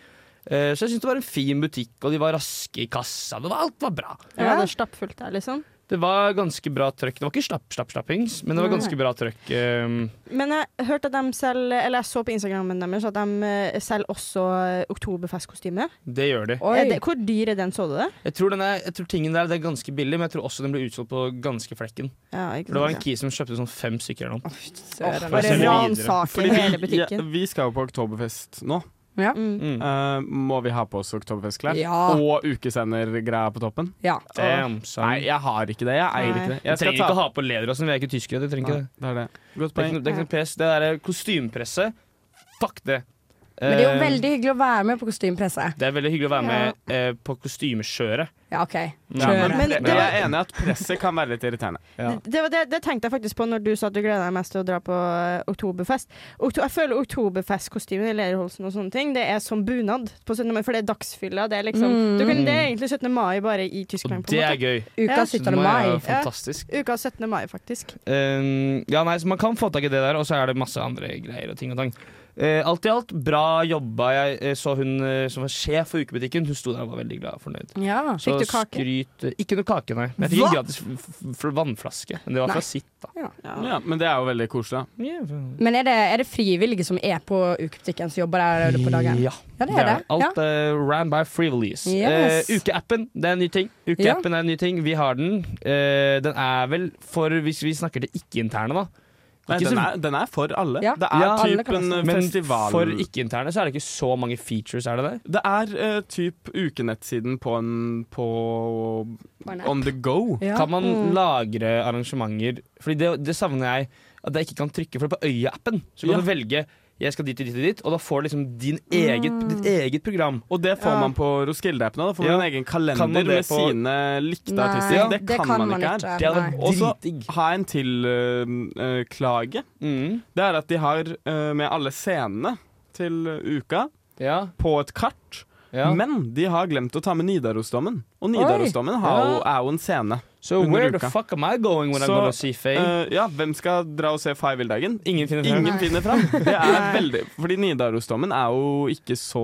Eh, så jeg syntes det var en fin butikk, og de var raske i kassa. Det var, alt var bra. Ja, det var stappfullt der, liksom. Det var ganske bra trøkk. Det var ikke slapp, slapp, slappings, men det var ganske bra trøkk. eh, Men jeg hørte at de selger Eller jeg så på Instagrammen deres at de eh, selger også eh, oktoberfestkostyme. det gjør de. Er det- Hvor dyr er den, så du det? Jeg tror, den er, jeg tror tingen der det er ganske billig, men jeg tror også den ble utsolgt på ganske flekken. Ja, ikke For det var en kis som kjøpte sånn fem stykker eller noe. Oh, Bare ransaker hele vi, butikken. ja, vi skal jo på Oktoberfest nå. Ja. Mm. Uh, må vi ha på oss oktoberfestklær? Ja. Og ukesendergreia på toppen? Ja. Damn. Nei, jeg har ikke det. Jeg eier ikke det. Jeg trenger ikke å ha på leder sånn, vi er ikke tyskere. Det trenger ikke det. det er det. Godt Det er poeng. det er ikke noe. Det der kostymepresset, fuck det. Men det er jo Eh, veldig hyggelig å være med på kostymepresset. det er veldig hyggelig å være med eh, på kostymekjøret. Ja, OK. Ja, Kjør. Men, Men jeg er enig i at presset kan være litt irriterende. Ja. Det, det, det tenkte jeg faktisk på når du sa at du gleder deg mest til å dra på eh, oktoberfest. Okto jeg føler oktoberfestkostymen i Lerholsen og sånne ting, det er som bunad på 17. mai, for det er dagsfylla. Det er liksom Mm. du kan, Det er egentlig 17. mai bare i Tyskland. Og det er gøy. Uka Ja. 17. Det er mai. fantastisk. Ja, uka 17. mai, faktisk. Um, ja, nei, så Man kan få tak i det der, og så er det masse andre greier og ting og tang. Eh, alt i alt, bra jobba. Jeg eh, så hun eh, som var sjef for ukebutikken, hun sto der og var veldig glad og fornøyd. Ja. Så Fikk du kake? skryt Ikke noe kake, nei. Men jeg fikk en gratis f f f vannflaske. Men det var Nei. fra sitt, da. Ja, men det er jo veldig koselig. Men er det, er det frivillige som er på ukebutikken som jobber der på dagen? Ja. Ja, det er det. Alt uh, ran by frivillies. Yes. Uh, ukeappen, det er en ny ting. Ukeappen er en ny ting. Vi har den. Uh, den er vel for hvis vi snakker til ikke-interne, da. Nei, den er, den er for alle. Ja. Det er Ja, alle typ en også. eh, Men for ikke-interne så er det ikke så mange features, er det det? Det er uh, typ ukenettsiden på en på På en. On the go. Ja. Kan man Mm. lagre arrangementer Fordi det, det savner jeg at jeg ikke kan trykke. For på Øya-appen så kan Ja. du velge jeg skal dit og dit og dit, og da får du liksom din eget, ditt eget program. Og det får Ja. man på Roskilde-appen. Da får Ja. man en egen kalender man med på- sine likte Nei, artister. Det, det kan, man man ikke her. Og så ha en til eh, klage. Mm. Det er at de har uh, med alle scenene til uka Ja. på et kart. ja. Men de har glemt å ta med Nidarosdommen. Og Nidarosdommen har er jo en scene. So where the fuck am I going when I'm Så, gonna see Faye? Uh, ja, hvem skal dra og se Five-Dagen? Ingen finner frem. Ingen finner fram. Det er veldig Fordi Nidarosdommen er jo ikke så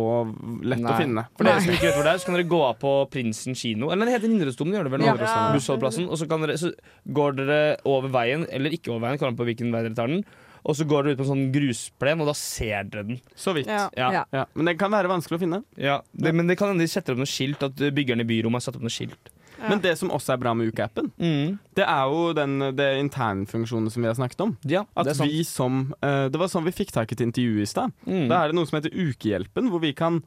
lett å finne. For dere som ikke vet hvor det er, så kan dere gå av på Prinsen kino. Eller det heter Nidarosdomen, gjør det vel? Ja. Bussholdeplassen. Og så, kan dere, så går dere over veien, eller ikke over veien, kommer an på hvilken vei dere tar den. Og så går dere ut på en sånn grusplen, og da ser dere den. Så vidt. Ja. Ja. Ja. Men det kan være vanskelig å finne. Ja, det, Men det kan hende de setter opp noe skilt, at byggerne i byrommet har satt opp noe skilt. Ja. Men det som også er bra med ukeappen, Mm. det er jo den det internfunksjonen som vi har snakket om. Ja, At det vi som uh, Det var sånn vi fikk tak i et intervju i stad. Mm. Da er det noe som heter Ukehjelpen, hvor vi kan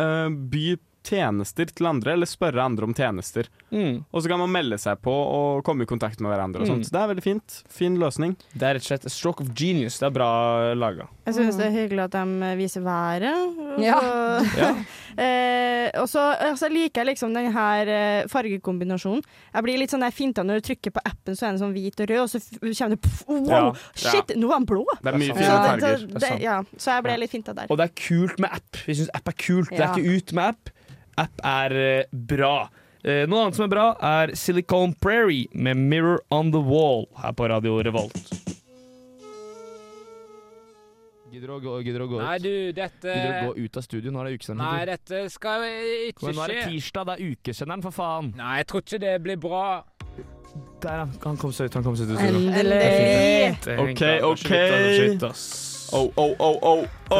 uh, by tjenester til andre, eller spørre andre om tjenester. Mm. Og så kan man melde seg på og komme i kontakt med hverandre. og Mm. sånt. Så Det er veldig fint. Fin løsning. Det er rett og slett a stroke of genius. Det er bra laga. Jeg syns det er hyggelig at de eh, viser været. Og Ja. så, Ja. eh, og så altså, liker jeg liksom den her eh, fargekombinasjonen. Jeg blir litt sånn der finta når du trykker på appen, så er den sånn hvit og rød, og så kommer det pff, Wow! Ja. Shit, nå var den blå! Det er mye fine farger. er det, ja, så jeg ble litt finta der. Og det er kult med app. Vi syns app er kult. Det er ikke ut med app. App er eh, bra. Eh, noe annet som er bra, er Silicon Prairie med Mirror on the Wall her på Radio Revolt. Gidder du å gå, gidder du å gå Nei, ut? du, dette Gidder du å gå ut av studio? Nå er det ukesenderen. Nei, dette skal ikke skje. Nå er det tirsdag, det er ukesenderen, for faen. Nei, jeg tror ikke det blir bra. Der, ja. Han kom seg ut. Han kom seg ut. Endelig. Er Ok, er ok. er. Oh, oh, oh, oh, oh.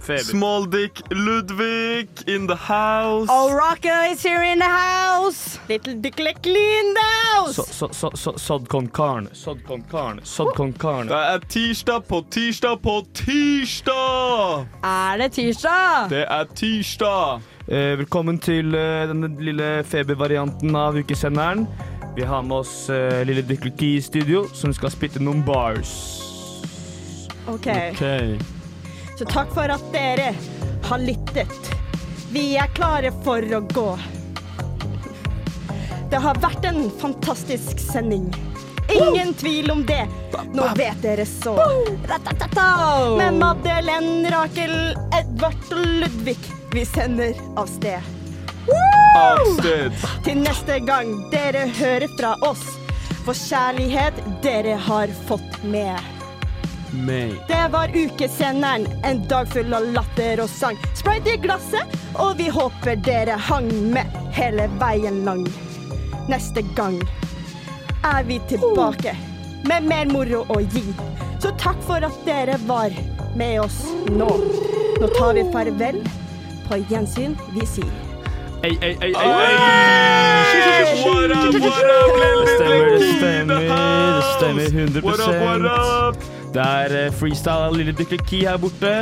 Small Dick Ludvig in the house. Oh, Rocco is here in the house! Little dick in the house! Så- så- så- så- Sodcon con carne, sodd con carne, sodd con carne. Det er tirsdag på tirsdag på tirsdag! Er det tirsdag? Det er tirsdag. Eh, velkommen til eh, denne lille febervarianten av ukesenderen. Vi har med oss eh, lille Dykkelki i studio, som skal spytte noen bars. OK. Ok. Så takk for at dere har lyttet. Vi er klare for å gå. Det har vært en fantastisk sending. Ingen tvil om det. Nå vet dere så. Med Madeleine, Rakel, Edvard og Ludvig. Vi sender av sted. Til neste gang dere hører fra oss. For kjærlighet dere har fått med. Meg. Det var ukesenderen, en dag full av latter og sang. Sprite i glasset, og vi håper dere hang med hele veien lang. Neste gang er vi tilbake med mer moro å gi. Så takk for at dere var med oss nå. Nå tar vi farvel. På gjensyn, vi sier. Ei, ei, ei, ei, ei. What up, what up, Det stemmer, det stemmer. Det stemmer 100 What up, what up? Det er eh, freestyle av Lille Dykle Key her borte.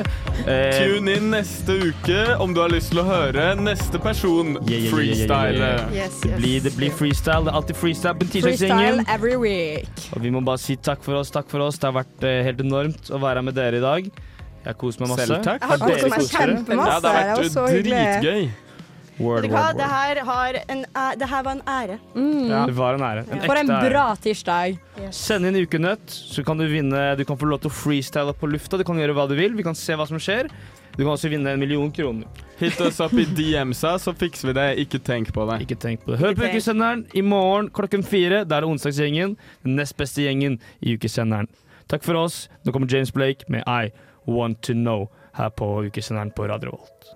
Eh, Tune inn neste uke om du har lyst til å høre neste person yeah, yeah, freestyle. yeah, yeah. Yes, Det blir, det blir freestyle. Det er alltid freestyle på Freestyle tirsdagsgjengen. Og vi må bare si takk for oss, takk for oss. Det har vært eh, helt enormt å være med dere i dag. Jeg har kost meg masse. Selv takk. Jeg har kost meg kjempemasse. Ja, det har vært dritgøy. Word, Vet du hva? word, Det her, har en, æ- det her var en ære. Ja, det var en ære. En For en ære. bra tirsdag. Send inn ukenøtt, så kan du vinne Du kan få lov til å freestyle på lufta. Du kan gjøre hva du vil. Vi kan se hva som skjer. Du kan også vinne en million kroner. Hit oss opp i DMsa, så fikser vi det. Ikke tenk på det. Ikke tenk på det. Hør på Ikke tenk. ukesenderen i morgen klokken fire. Da er det onsdagsgjengen. Den nest beste gjengen i ukesenderen. Takk for oss. Nå kommer James Blake med I Want To Know her på ukesenderen på Radio Volt.